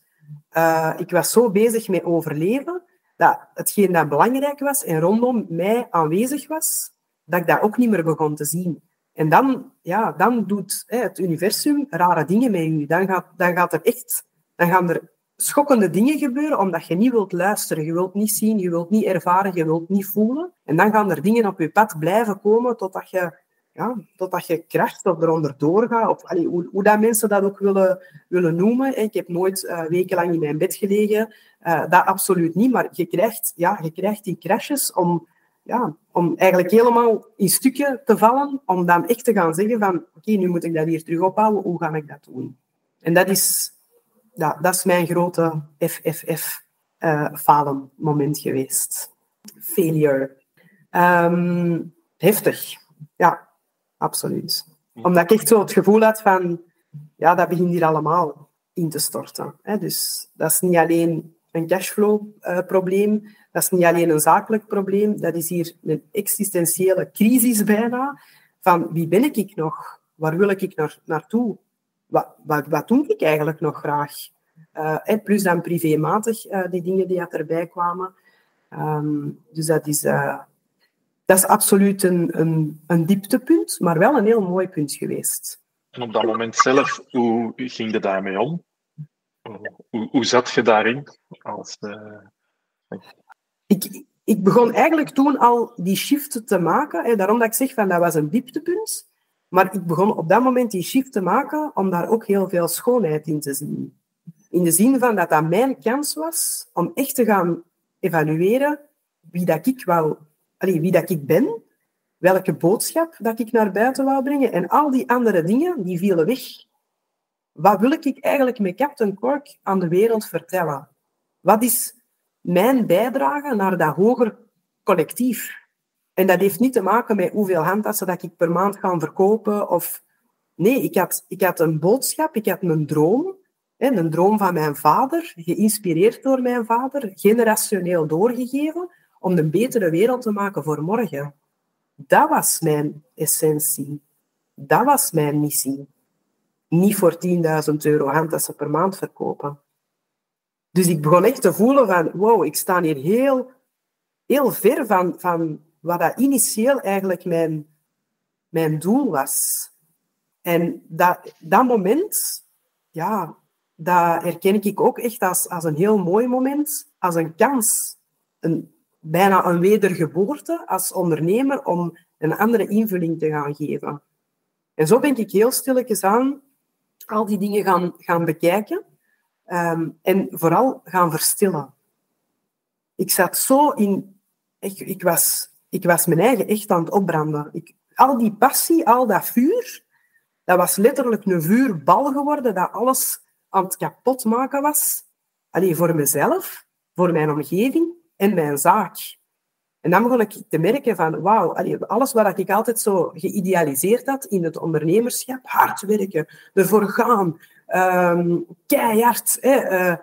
ik was zo bezig met overleven dat hetgeen dat belangrijk was en rondom mij aanwezig was, dat ik dat ook niet meer begon te zien. En dan, ja, dan doet hè, het universum rare dingen met je. Dan gaat, dan gaat er echt, dan gaan er schokkende dingen gebeuren, omdat je niet wilt luisteren, je wilt niet zien, je wilt niet ervaren, je wilt niet voelen. En dan gaan er dingen op je pad blijven komen totdat je, ja, totdat je kracht of eronder doorgaat. Of hoe, hoe dat mensen dat ook willen, willen noemen. Ik heb nooit uh, wekenlang in mijn bed gelegen. Uh, dat absoluut niet. Maar je krijgt, ja, je krijgt die crashes om ja, om eigenlijk helemaal in stukken te vallen, om dan echt te gaan zeggen van oké, nu moet ik dat hier terug ophouden, hoe ga ik dat doen? En dat is, dat is mijn grote FFF-falen uh, moment geweest. Failure. Um, heftig. Ja, absoluut. Omdat ik echt zo het gevoel had van, ja, dat begint hier allemaal in te storten. Hè? Dus dat is niet alleen een cashflow-probleem. Uh, dat is niet alleen een zakelijk probleem, dat is hier een existentiële crisis bijna. Van wie ben ik nog? Waar wil ik naar, naartoe? Wat, wat, wat doe ik eigenlijk nog graag? Uh, plus dan privématig, uh, die dingen die erbij kwamen. Um, dus dat is, dat is absoluut een, een, een dieptepunt, maar wel een heel mooi punt geweest. En op dat moment zelf, hoe ging je daarmee om? Hoe, hoe zat je daarin? Als, ik, ik begon eigenlijk toen al die shift te maken. Hè, daarom dat ik zeg van dat was een dieptepunt. Maar ik begon op dat moment die shift te maken om daar ook heel veel schoonheid in te zien. In de zin van dat dat mijn kans was om echt te gaan evalueren wie dat ik wou, allee, wie dat ik ben, welke boodschap dat ik naar buiten wou brengen en al die andere dingen die vielen weg. Wat wil ik eigenlijk met Captain Cork aan de wereld vertellen? Wat is mijn bijdrage naar dat hoger collectief. En dat heeft niet te maken met hoeveel handtassen dat ik per maand ga verkopen. Of... Nee, ik had, ik had een boodschap, ik had een droom. Hè, een droom van mijn vader, geïnspireerd door mijn vader, generationeel doorgegeven, om een betere wereld te maken voor morgen. Dat was mijn essentie. Dat was mijn missie. Niet voor 10.000 euro handtassen per maand verkopen. Dus ik begon echt te voelen van, wow, ik sta hier heel, heel ver van, van wat dat initieel eigenlijk mijn, mijn doel was. En dat, dat moment, ja, dat herken ik ook echt als, als een heel mooi moment, als een kans, een, bijna een wedergeboorte als ondernemer om een andere invulling te gaan geven. En zo ben ik heel stilletjes aan al die dingen gaan, gaan bekijken. Um, en vooral gaan verstillen. Ik zat zo in... Ik, ik, was, ik was mijn eigen echt aan het opbranden. Ik, al die passie, al dat vuur, dat was letterlijk een vuurbal geworden dat alles aan het kapotmaken was. Alleen voor mezelf, voor mijn omgeving en mijn zaak. En dan begon ik te merken van, wauw, alles wat ik altijd zo geïdealiseerd had in het ondernemerschap, hard werken, ervoor gaan, um, keihard. Uh,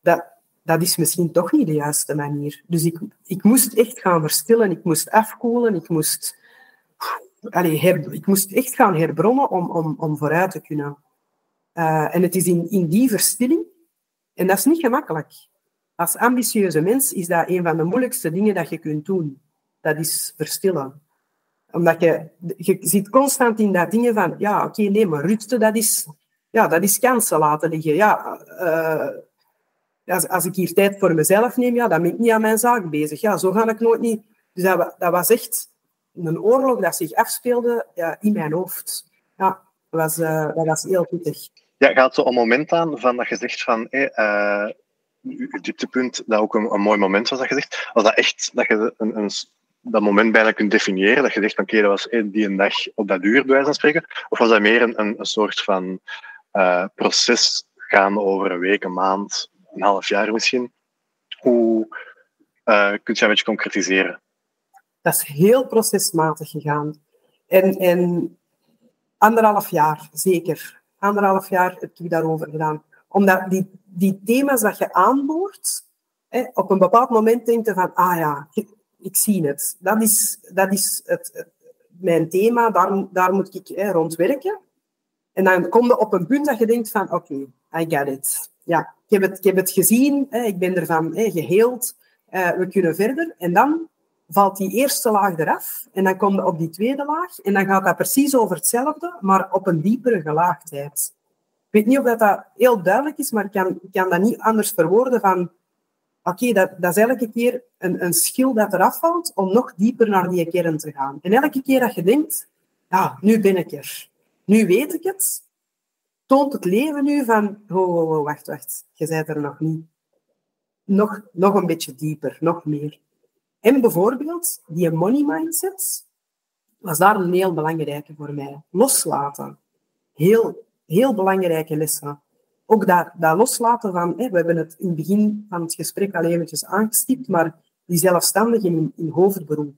dat, dat is misschien toch niet de juiste manier. Dus ik, ik moest echt gaan verstillen, ik moest afkoelen, ik moest, allez, her, ik moest echt gaan herbronnen om, om, om vooruit te kunnen. Uh, en het is in, in die verstilling, en dat is niet gemakkelijk. Als ambitieuze mens is dat een van de moeilijkste dingen dat je kunt doen. Dat is verstillen omdat je, je zit constant in dat dingen van, ja, oké, nee, maar rutste, dat is, ja, dat is kansen laten liggen. Ja, uh, als, als ik hier tijd voor mezelf neem, ja, dan ben ik niet aan mijn zaak bezig. Ja, zo ga ik nooit niet. Dus dat, dat was echt een oorlog dat zich afspeelde in mijn hoofd. Ja, dat was, uh, dat was heel pittig. Ja, gaat zo een moment aan van dat je zegt van... Uh, je dieptepunt, dat ook een, mooi moment was dat je zegt. Was dat echt dat je een, een dat moment bijna kunt definiëren? Dat je zegt, oké, dat was die een dag op dat uur, bij wijze van spreken? Of was dat meer een, een, soort van uh, proces gaan over een week, een maand, een half jaar misschien? Hoe uh, kun je een beetje concretiseren? Dat is heel procesmatig gegaan. En, en anderhalf jaar, zeker. Anderhalf jaar heb ik daarover gedaan. Omdat die, die thema's dat je aanboort, hè, op een bepaald moment denk je van, ah ja, ik zie het. Dat is, dat is het, mijn thema, daar, daar moet ik hè, rond werken. En dan kom je op een punt dat je denkt van, oké, I get it. Ja, ik heb het, ik heb het gezien, hè, ik ben ervan hè, geheeld, uh, we kunnen verder. En dan valt die eerste laag eraf en dan kom je op die tweede laag en dan gaat dat precies over hetzelfde, maar op een diepere gelaagdheid. Weet niet of dat, dat heel duidelijk is, maar ik kan, kan dat niet anders verwoorden van oké, dat, dat is elke keer een, een schil dat eraf valt om nog dieper naar die kern te gaan. En elke keer dat je denkt, ja, nu ben ik er. Nu weet ik het. Toont het leven nu van, oh wacht, wacht, je bent er nog niet. Nog, nog een beetje dieper, nog meer. En bijvoorbeeld, die money mindset was daar een heel belangrijke voor mij. Loslaten. Heel, heel belangrijke lessen ook dat, loslaten van, hè, we hebben het in het begin van het gesprek al eventjes aangestipt, maar die zelfstandigen in, in hoofdberoep.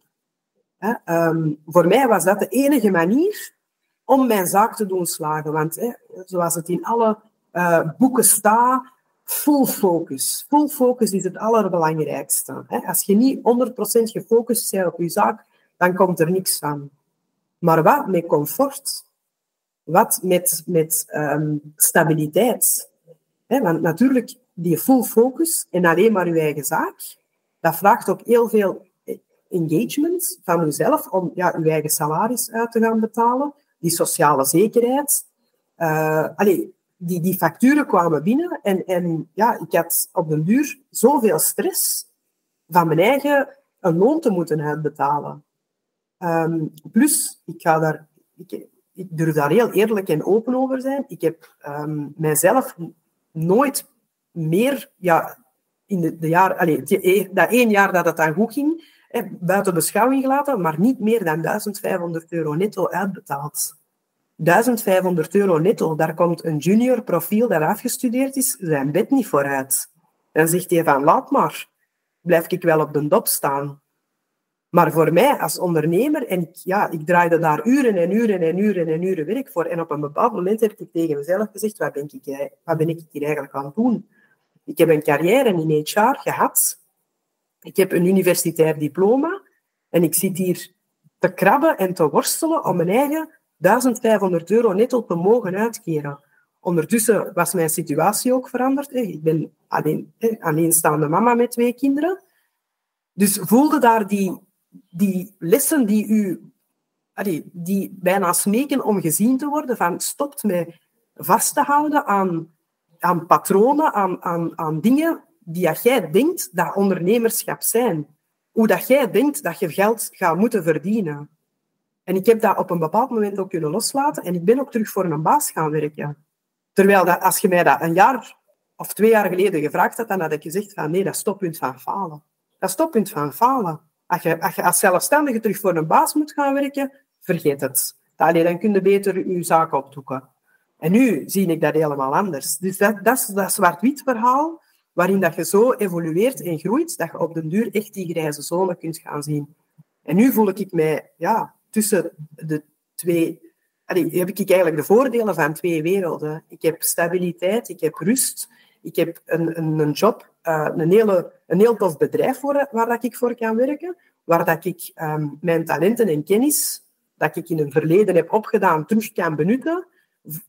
Hè, um, voor mij was dat de enige manier om mijn zaak te doen slagen. Want hè, zoals het in alle uh, boeken staat, full focus. Full focus is het allerbelangrijkste. Hè. Als je niet 100% gefocust bent op je zaak, dan komt er niks van. Maar wat met comfort, wat met, met um, stabiliteit. Want natuurlijk, die full focus en alleen maar je eigen zaak, dat vraagt ook heel veel engagement van jezelf om ja, je eigen salaris uit te gaan betalen, die sociale zekerheid. Uh, allee, die, die facturen kwamen binnen en, en ja, ik had op den duur zoveel stress van mijn eigen loon te moeten uitbetalen. Um, plus, ik ga daar... Ik, ik durf daar heel eerlijk en open over zijn. Ik heb um, mijzelf nooit meer, ja, in de, jaar, allez, e, dat één jaar dat het dan goed ging, buiten beschouwing gelaten, maar niet meer dan 1500 euro netto uitbetaald. 1500 euro netto, daar komt een junior profiel dat afgestudeerd is, zijn bed niet vooruit. Dan zegt hij van, laat maar, blijf ik wel op de dop staan. Maar voor mij als ondernemer, en ik, ja, ik draaide daar uren en uren en uren en uren werk voor. En op een bepaald moment heb ik tegen mezelf gezegd, wat ben ik, wat ben ik hier eigenlijk aan het doen? Ik heb een carrière in HR gehad. Ik heb een universitair diploma. En ik zit hier te krabben en te worstelen om mijn eigen 1500 euro netto te mogen uitkeren. Ondertussen was mijn situatie ook veranderd. Ik ben alleen, alleenstaande mama met twee kinderen. Dus voelde daar die die lessen die u, die bijna smeken om gezien te worden, van stopt met vast te houden aan, aan patronen, aan, aan, aan dingen die jij denkt dat ondernemerschap zijn. Hoe dat jij denkt dat je geld gaat moeten verdienen. En ik heb dat op een bepaald moment ook kunnen loslaten en ik ben ook terug voor een baas gaan werken. Terwijl dat, als je mij dat een jaar of twee jaar geleden gevraagd had, dan had ik gezegd van nee, dat stoppunt van falen. Dat stoppunt van falen. Als je, als je als zelfstandige terug voor een baas moet gaan werken, vergeet het. Allee, dan kun je beter je zaak opdoeken. En nu zie ik dat helemaal anders. Dus dat, dat is dat zwart-wit verhaal, waarin dat je zo evolueert en groeit, dat je op den duur echt die grijze zone kunt gaan zien. En nu voel ik mij ja, tussen de twee... Allee, heb ik eigenlijk de voordelen van twee werelden. Ik heb stabiliteit, ik heb rust, ik heb een, een, een job uh, een, een heel tof bedrijf voor, waar dat ik voor kan werken, waar dat ik um, mijn talenten en kennis dat ik in een verleden heb opgedaan terug kan benutten,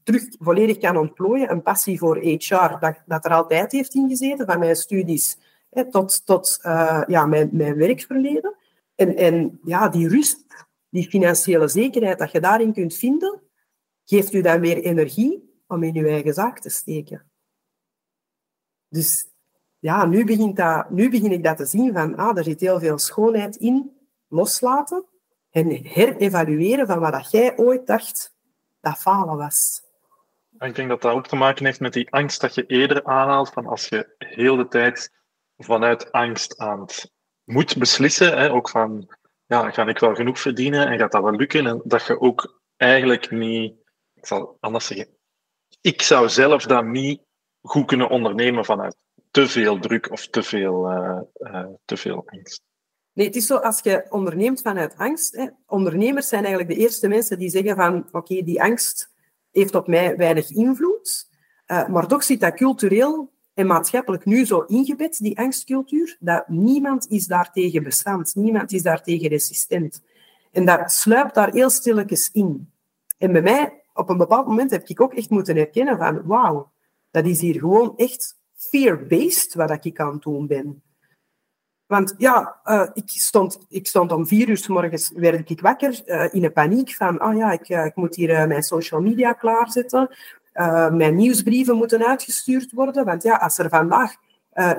terug volledig kan ontplooien. Een passie voor HR dat, dat er altijd heeft ingezeten, van mijn studies hè, tot, tot uh, ja, mijn, mijn werkverleden. En, en ja, die rust, die financiële zekerheid dat je daarin kunt vinden, geeft u dan meer energie om in je eigen zaak te steken. Dus ja, nu, nu begin ik dat te zien van, ah, er zit heel veel schoonheid in, loslaten. en herevalueren van wat dat jij ooit dacht dat falen was. Ik denk dat dat ook te maken heeft met die angst dat je eerder aanhaalt van als je heel de tijd vanuit angst aan het moet beslissen, hè, ook van ja, ga ik wel genoeg verdienen en gaat dat wel lukken en dat je ook eigenlijk niet, ik zal anders zeggen, ik zou zelf dat niet goed kunnen ondernemen vanuit te veel druk of te veel, uh, uh, te veel angst. Nee, het is zo, als je onderneemt vanuit angst, hè, ondernemers zijn eigenlijk de eerste mensen die zeggen van, oké, die angst heeft op mij weinig invloed, uh, maar toch zit dat cultureel en maatschappelijk nu zo ingebed, die angstcultuur, dat niemand is daartegen bestand, niemand is daartegen resistent. En dat sluipt daar heel stilletjes in. En bij mij, op een bepaald moment, heb ik ook echt moeten herkennen van, wauw, dat is hier gewoon echt fear-based wat ik aan het doen ben. Want ja, uh, ik, stond, ik stond om vier uur s morgens, werd ik wakker uh, in een paniek van, oh ja, ik, uh, ik moet hier mijn social media klaarzetten. mijn nieuwsbrieven moeten uitgestuurd worden. Want ja, als er vandaag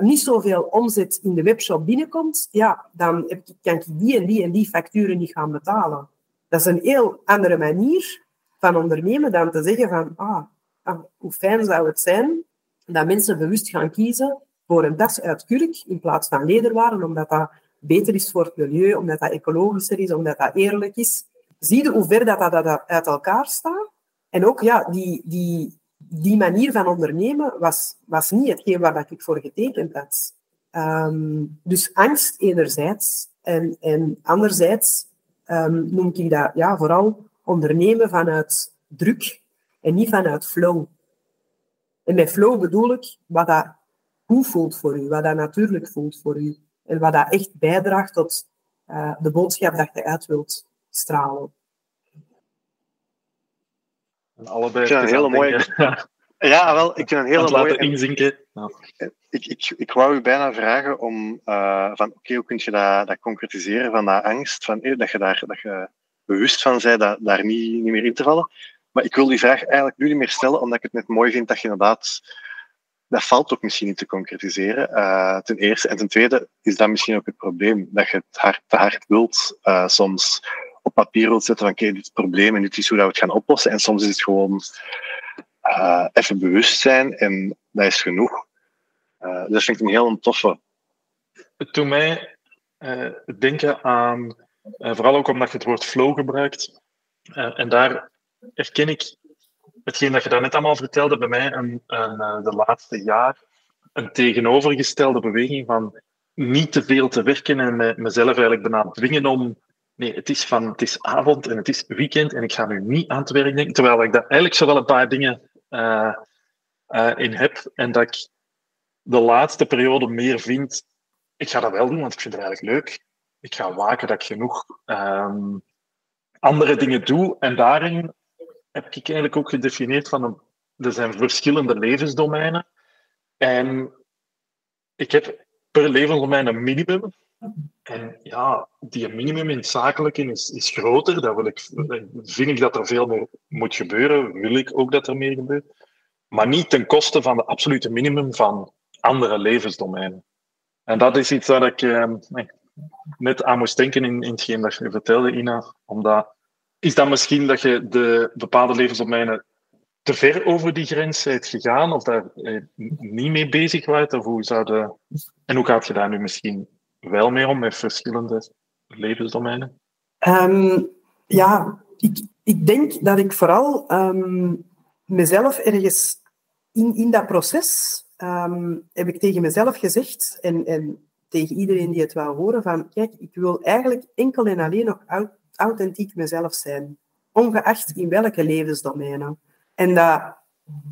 niet zoveel omzet in de webshop binnenkomt, ja, dan heb ik, kan ik die en die en die facturen niet gaan betalen. Dat is een heel andere manier van ondernemen dan te zeggen van, ah, ah hoe fijn zou het zijn dat mensen bewust gaan kiezen voor een das uit kurk in plaats van lederwaren, omdat dat beter is voor het milieu, omdat dat ecologischer is, omdat dat eerlijk is. Zie je hoe ver dat, dat, dat uit elkaar staat? En ook ja, die, die, die manier van ondernemen was, was niet hetgeen waar ik voor getekend had. Um, dus angst enerzijds en, en anderzijds um, noem ik dat ja, vooral ondernemen vanuit druk en niet vanuit flow. En met flow bedoel ik wat dat goed voelt voor u, wat dat natuurlijk voelt voor u. En wat dat echt bijdraagt tot uh, de boodschap dat je uit wilt stralen. En allebei. Ik vind een hele mooie. Ja, wel, ik vind een hele mooie. laten inzinken. Ik, ik, ik wou u bijna vragen om uh, van oké, okay, hoe kun je dat, dat concretiseren van dat angst, van, eh, dat je daar dat je bewust van bent dat, daar niet, niet meer in te vallen. Maar ik wil die vraag eigenlijk nu niet meer stellen, omdat ik het net mooi vind dat je inderdaad dat valt ook misschien niet te concretiseren. Uh, ten eerste. En ten tweede is dat misschien ook het probleem, dat je het hard, te hard wilt uh, soms op papier wilt zetten van oké, dit is het probleem en dit is hoe dat we het gaan oplossen. En soms is het gewoon uh, even bewust zijn en dat is genoeg. dat vind ik een heel toffe. Het doet mij denken aan, vooral ook omdat je het woord flow gebruikt. en daar herken ik hetgeen dat je daarnet allemaal vertelde, bij mij een, een, eh, de laatste jaar een tegenovergestelde beweging van niet te veel te werken en mezelf eigenlijk bijna dwingen om. Nee, het is, van, het is avond en het is weekend en ik ga nu niet aan het werk denken. Terwijl ik daar eigenlijk zo wel een paar dingen uh, uh, in heb en dat ik de laatste periode meer vind. Ik ga dat wel doen, want ik vind het eigenlijk leuk. Ik ga waken dat ik genoeg um, andere dingen doe en daarin heb ik eigenlijk ook gedefinieerd van een, er zijn verschillende levensdomeinen. En ik heb per levensdomein een minimum. En ja, die minimum in het zakelijke is, is groter. Dat wil ik, vind ik dat er veel meer moet gebeuren. Wil ik ook dat er meer gebeurt. Maar niet ten koste van de absolute minimum van andere levensdomeinen. En dat is iets waar ik eh, net aan moest denken in, in hetgeen dat je vertelde, Ina. Omdat is dat misschien dat je de bepaalde levensdomeinen te ver over die grens bent gegaan of daar eh, niet mee bezig was? Of hoe zou de... En hoe gaat je daar nu misschien wel mee om met verschillende levensdomeinen? Um, ja, ik, ik denk dat ik vooral um, mezelf ergens in, in dat proces um, heb ik tegen mezelf gezegd en, en tegen iedereen die het wil horen van kijk, ik wil eigenlijk enkel en alleen nog authentiek mezelf zijn, ongeacht in welke levensdomeinen. En dat,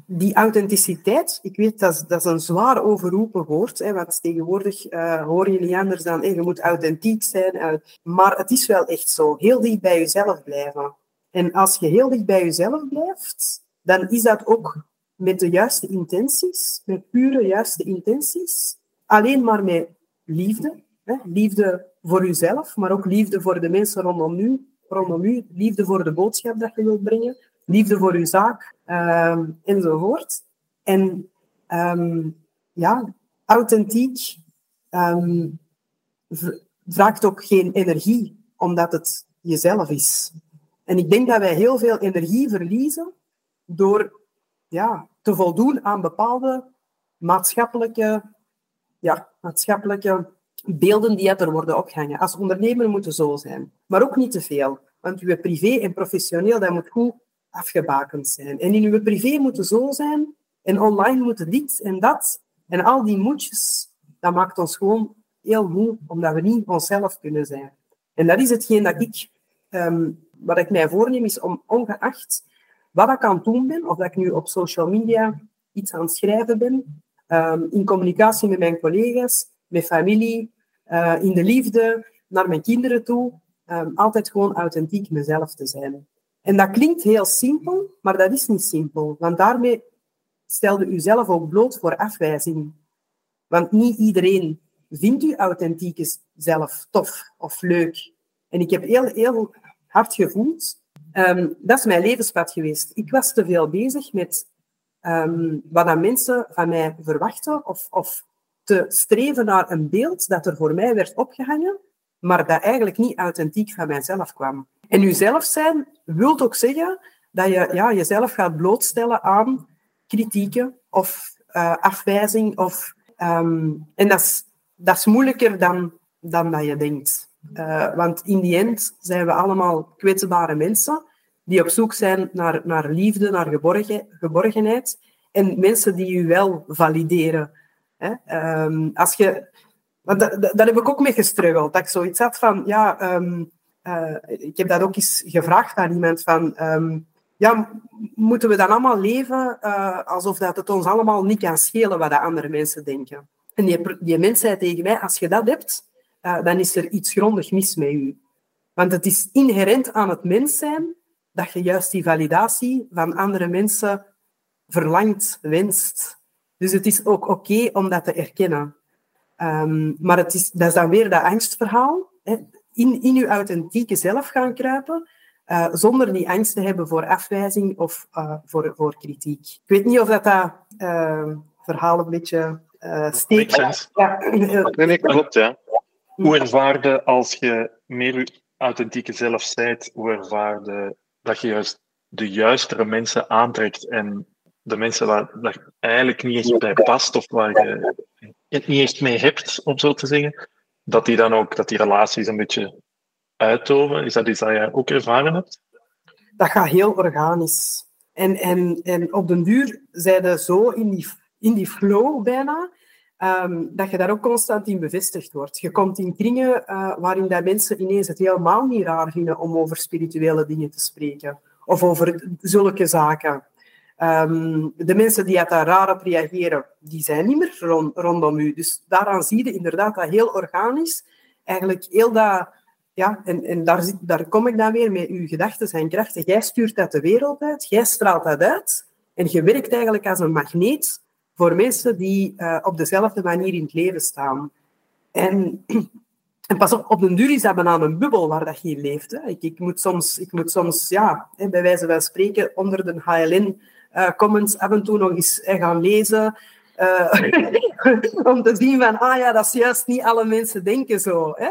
die authenticiteit, ik weet dat dat is een zwaar overroepen woord, hè, want tegenwoordig uh, horen jullie anders dan je moet authentiek zijn. Uh, maar het is wel echt zo, heel dicht bij jezelf blijven. En als je heel dicht bij jezelf blijft, dan is dat ook met de juiste intenties, met pure juiste intenties, alleen maar met liefde. Liefde voor uzelf, maar ook liefde voor de mensen rondom u, rondom u liefde voor de boodschap dat je wilt brengen, liefde voor uw zaak, um, enzovoort. En um, ja, authentiek um, vraagt ook geen energie, omdat het jezelf is. En ik denk dat wij heel veel energie verliezen door ja, te voldoen aan bepaalde maatschappelijke, ja, maatschappelijke beelden die er worden opgehangen. Als ondernemer moeten zo zijn, maar ook niet te veel. Want uw privé en professioneel, dat moet goed afgebakend zijn. En in uw privé moeten zo zijn, en online moeten dit en dat. En al die moedjes, dat maakt ons gewoon heel moe, omdat we niet onszelf kunnen zijn. En dat is hetgeen dat ik, um, wat ik mij voorneem, is om ongeacht wat ik aan het doen ben, of dat ik nu op social media iets aan het schrijven ben, um, in communicatie met mijn collega's, met familie, uh, in de liefde, naar mijn kinderen toe, um, altijd gewoon authentiek mezelf te zijn. En dat klinkt heel simpel, maar dat is niet simpel. Want daarmee stelde u zelf ook bloot voor afwijzing. Want niet iedereen vindt u authentieke zelf tof of leuk. En ik heb heel, heel hard gevoeld, um, dat is mijn levenspad geweest. Ik was te veel bezig met um, wat dan mensen van mij verwachten of, of te streven naar een beeld dat er voor mij werd opgehangen, maar dat eigenlijk niet authentiek van mijzelf kwam. En uzelf zijn wil ook zeggen dat je ja, jezelf gaat blootstellen aan kritieken of uh, afwijzing. Of, um, en dat is, dat is moeilijker dan, dan dat je denkt. Uh, want in die end zijn we allemaal kwetsbare mensen die op zoek zijn naar, naar liefde, naar geborgen, geborgenheid. En mensen die u wel valideren. Hè? Um, als je, dat, dat, heb ik ook mee gestruggeld. Dat ik zoiets had van, ja, um, uh, ik heb dat ook eens gevraagd aan iemand van, um, ja, moeten we dan allemaal leven uh, alsof dat het ons allemaal niet kan schelen wat de andere mensen denken? En die, die mens zei tegen mij, als je dat hebt, uh, dan is er iets grondig mis met u. Want het is inherent aan het mens zijn dat je juist die validatie van andere mensen verlangt, wenst. Dus het is ook oké okay om dat te erkennen. Um, maar het is, dat is dan weer dat angstverhaal. Hè. In, in je authentieke zelf gaan kruipen, uh, zonder die angst te hebben voor afwijzing of uh, voor, voor kritiek. Ik weet niet of dat, dat uh, verhaal een beetje steekt. Ja. Nee, nee, klopt, ja. Hoe ervaarde als je meer je authentieke zelf zijt, hoe ervaarde dat je juist de juistere mensen aantrekt en de mensen waar dat eigenlijk niet echt bij past of waar je het niet echt mee hebt, om zo te zeggen, dat die dan ook, dat die relaties een beetje uittoven? Is dat iets dat jij ook ervaren hebt? Dat gaat heel organisch. En, en, en op den duur zijn zo in die, in die flow bijna, um, dat je daar ook constant in bevestigd wordt. Je komt in kringen uh, waarin dat mensen ineens het helemaal niet raar vinden om over spirituele dingen te spreken. Of over zulke zaken. Um, de mensen die daar raar op reageren, die zijn niet meer rond, rondom u. Dus daaraan zie je inderdaad dat heel organisch, eigenlijk heel dat ja, en, en daar, daar kom ik dan weer met uw gedachten zijn krachtig. Jij stuurt dat de wereld uit, jij straalt dat uit en je werkt eigenlijk als een magneet voor mensen die uh, op dezelfde manier in het leven staan. En, en pas op, op den duur is dat bijna een bubbel waar dat je leeft. Ik, ik, moet soms, ik moet soms ja, bij wijze van spreken, onder de HLN-comments uh, af en toe nog eens hè, gaan lezen. Uh, om te zien van, ah ja, dat is juist niet alle mensen denken zo. Hè.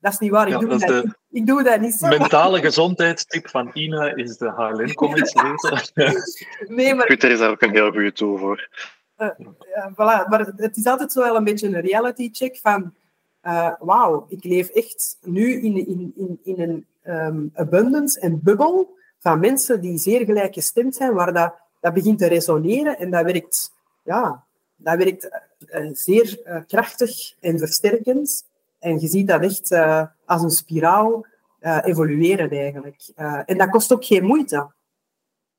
Dat is niet waar, ik, doe, dat, ik doe dat niet zo. mentale gezondheidstip van Ina is de HLN-comments lezen. nee, maar... Twitter is daar ook een heel goede tool voor. Uh, ja, voilà. Maar het is altijd zo wel een beetje een reality check van uh, wauw, ik leef echt nu in, in, in, in een um, abundance en bubbel van mensen die zeer gelijkgestemd zijn, waar dat, dat begint te resoneren en dat werkt, ja, dat werkt uh, zeer krachtig en versterkend. En je ziet dat echt als een spiraal evolueren eigenlijk. En dat kost ook geen moeite.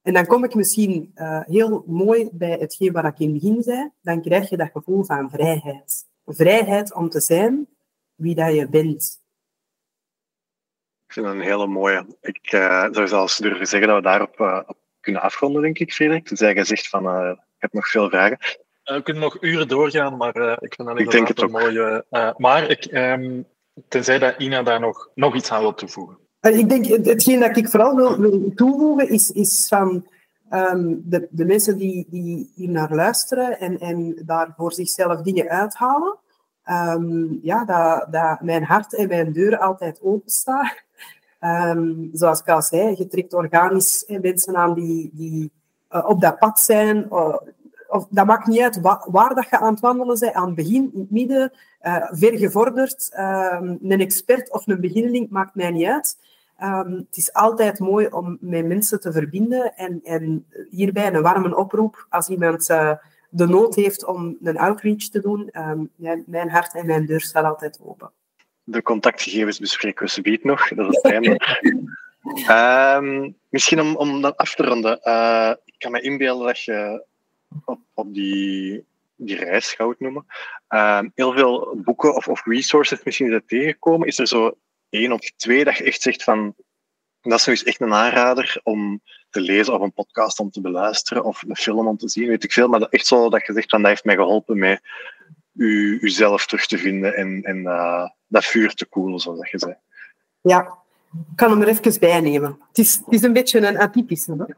En dan kom ik misschien heel mooi bij hetgeen wat ik in het begin zei. Dan krijg je dat gevoel van vrijheid. Vrijheid om te zijn wie dat je bent. Ik vind dat een hele mooie. Ik zou zelfs durven zeggen dat we daarop op kunnen afronden, denk ik, Frederik. Tenzij je zegt van, ik heb nog veel vragen. Uh, we kunnen nog uren doorgaan, maar uh, ik vind dat inderdaad een mooie... Uh, maar ik, um, tenzij dat Ina daar nog, nog iets aan wil toevoegen. Ik denk, hetgeen dat ik vooral wil, wil toevoegen, is, is van um, de, de mensen die, die hier naar luisteren en, en daar voor zichzelf dingen uithalen. ehm, ja, dat, dat mijn hart en mijn deur altijd openstaan. Um, zoals ik al zei, je trekt organisch mensen aan die, die uh, op dat pad zijn. Uh, of, dat maakt niet uit waar, dat je aan het wandelen bent, aan het begin, in het midden, uh, ver gevorderd, um, een expert of een beginneling, maakt mij niet uit. Um, het is altijd mooi om met mensen te verbinden en, en hierbij een warme oproep als iemand de nood heeft om een outreach te doen. Mijn hart en mijn deur staan altijd open. De contactgegevens bespreken we subiet nog, dat is het einde. um, misschien om, om dat af te ronden. Uh, ik kan me inbeelden dat je op, op die, die reis, ik noemen, uh, heel veel boeken of, of resources misschien zijn tegengekomen. Is er zo één of twee dat je echt zegt van dat is eens echt een aanrader om te lezen of een podcast om te beluisteren of een film om te zien, weet ik veel. Maar echt zo dat je zegt van dat heeft mij geholpen met u, uzelf terug te vinden en, en uh, dat vuur te koelen, zoals je zei. Ja, ik kan hem er even bij nemen. Het is, het is een beetje een atypische.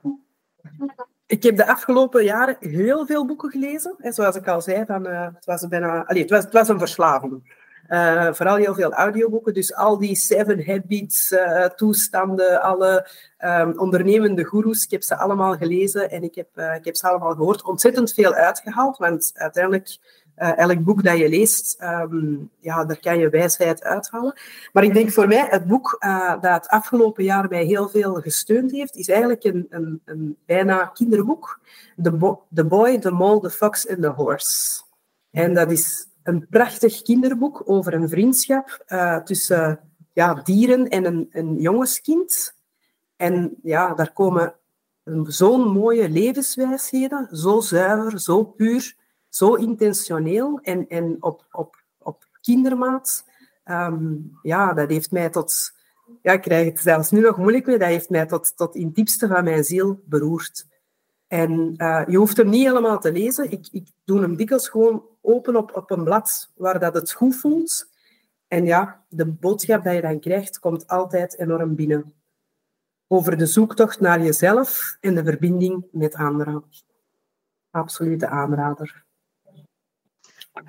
Ik heb de afgelopen jaren heel veel boeken gelezen. Hè, zoals ik al zei, uh, het, was bijna, allez, het, was, het was een verslaving. Uh, vooral heel veel audioboeken. Dus al die Seven Habits uh, toestanden, alle um, ondernemende goeroes, ik heb ze allemaal gelezen en ik heb, ik heb ze allemaal gehoord. Ontzettend veel uitgehaald, want uiteindelijk uh, elk boek dat je leest, um, ja, daar kan je wijsheid uithalen. Maar ik denk voor mij, het boek uh, dat het afgelopen jaar mij heel veel gesteund heeft, is eigenlijk een, een, een bijna kinderboek. The, Bo the Boy, the Mole, the Fox and the Horse. En dat is een prachtig kinderboek over een vriendschap uh, tussen ja, dieren en een, een jongenskind. En ja, daar komen zo'n mooie levenswijsheden, zo zuiver, zo puur zo intentioneel en, en op, op, op kindermaat. Um, ja, dat heeft mij tot... Ja, ik krijg het zelfs nu nog moeilijk mee. Dat heeft mij tot, tot in het diepste van mijn ziel beroerd. En uh, je hoeft hem niet helemaal te lezen. Ik, ik doe hem dikwijls gewoon open op, op een blad waar dat het goed voelt. En ja, de boodschap die je dan krijgt, komt altijd enorm binnen. Over de zoektocht naar jezelf en de verbinding met anderen. Absolute aanrader.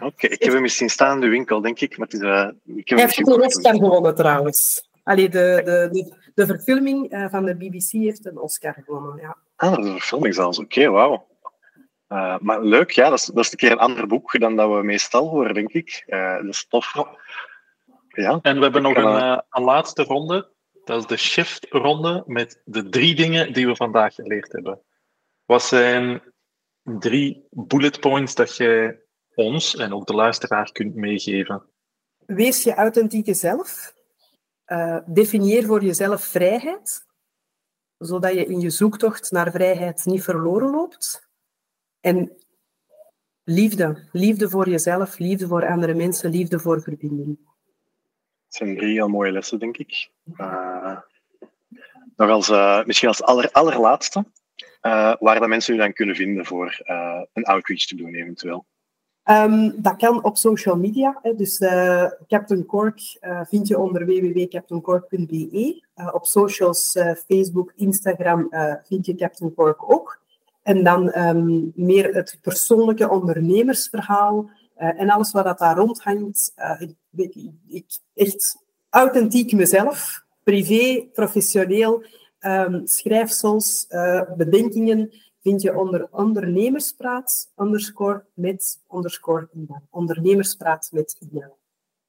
Oké, ik heb hem misschien staan in de winkel, denk ik. Maar het is, uh, ik heb Hij heeft een Oscar gewonnen, trouwens. Allee, de, de, de, de verfilming uh, van de BBC heeft een Oscar gewonnen, ja. Ah, dat is een verfilming zelfs. Oké, okay, wauw. Uh, maar leuk, ja, dat is, dat is een keer een ander boek dan dat we meestal horen, denk ik. dat is tof. Ja, en we hebben nog een, een laatste ronde. Dat is de shift-ronde met de drie dingen die we vandaag geleerd hebben. Wat zijn drie bullet points dat je ons en ook de luisteraar kunt meegeven? Wees je authentieke zelf. Uh, definieer voor jezelf vrijheid, zodat je in je zoektocht naar vrijheid niet verloren loopt. En liefde. Liefde voor jezelf, liefde voor andere mensen, liefde voor verbinding. Dat zijn drie heel mooie lessen, denk ik. Uh, nog als, uh, misschien als aller, allerlaatste, waar dat mensen u dan kunnen vinden voor een outreach te doen, eventueel. Um, dat kan op social media. Hè. Dus uh, Captain Cork uh, vind je onder www.captaincork.be. Uh, op socials, Facebook, Instagram vind je Captain Cork ook. En dan um, meer het persoonlijke ondernemersverhaal en alles wat dat daar rondhangt. Ik, ik, echt authentiek mezelf, privé, professioneel, um, schrijfsels, bedenkingen vind je onder ondernemerspraat underscore met underscore. Ondernemerspraat met Ina.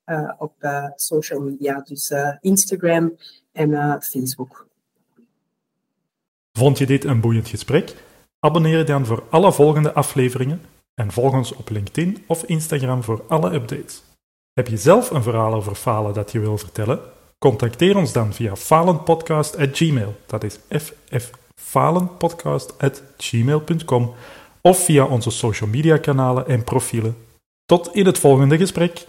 Uh, op uh, social media, dus uh, Instagram en Facebook. Vond je dit een boeiend gesprek? Abonneer je dan voor alle volgende afleveringen en volg ons op LinkedIn of Instagram voor alle updates. Heb je zelf een verhaal over falen dat je wil vertellen? Contacteer ons dan via falenpodcast.gmail. Dat is ff falenpodcast.gmail.com of via onze social media kanalen en profielen. Tot in het volgende gesprek.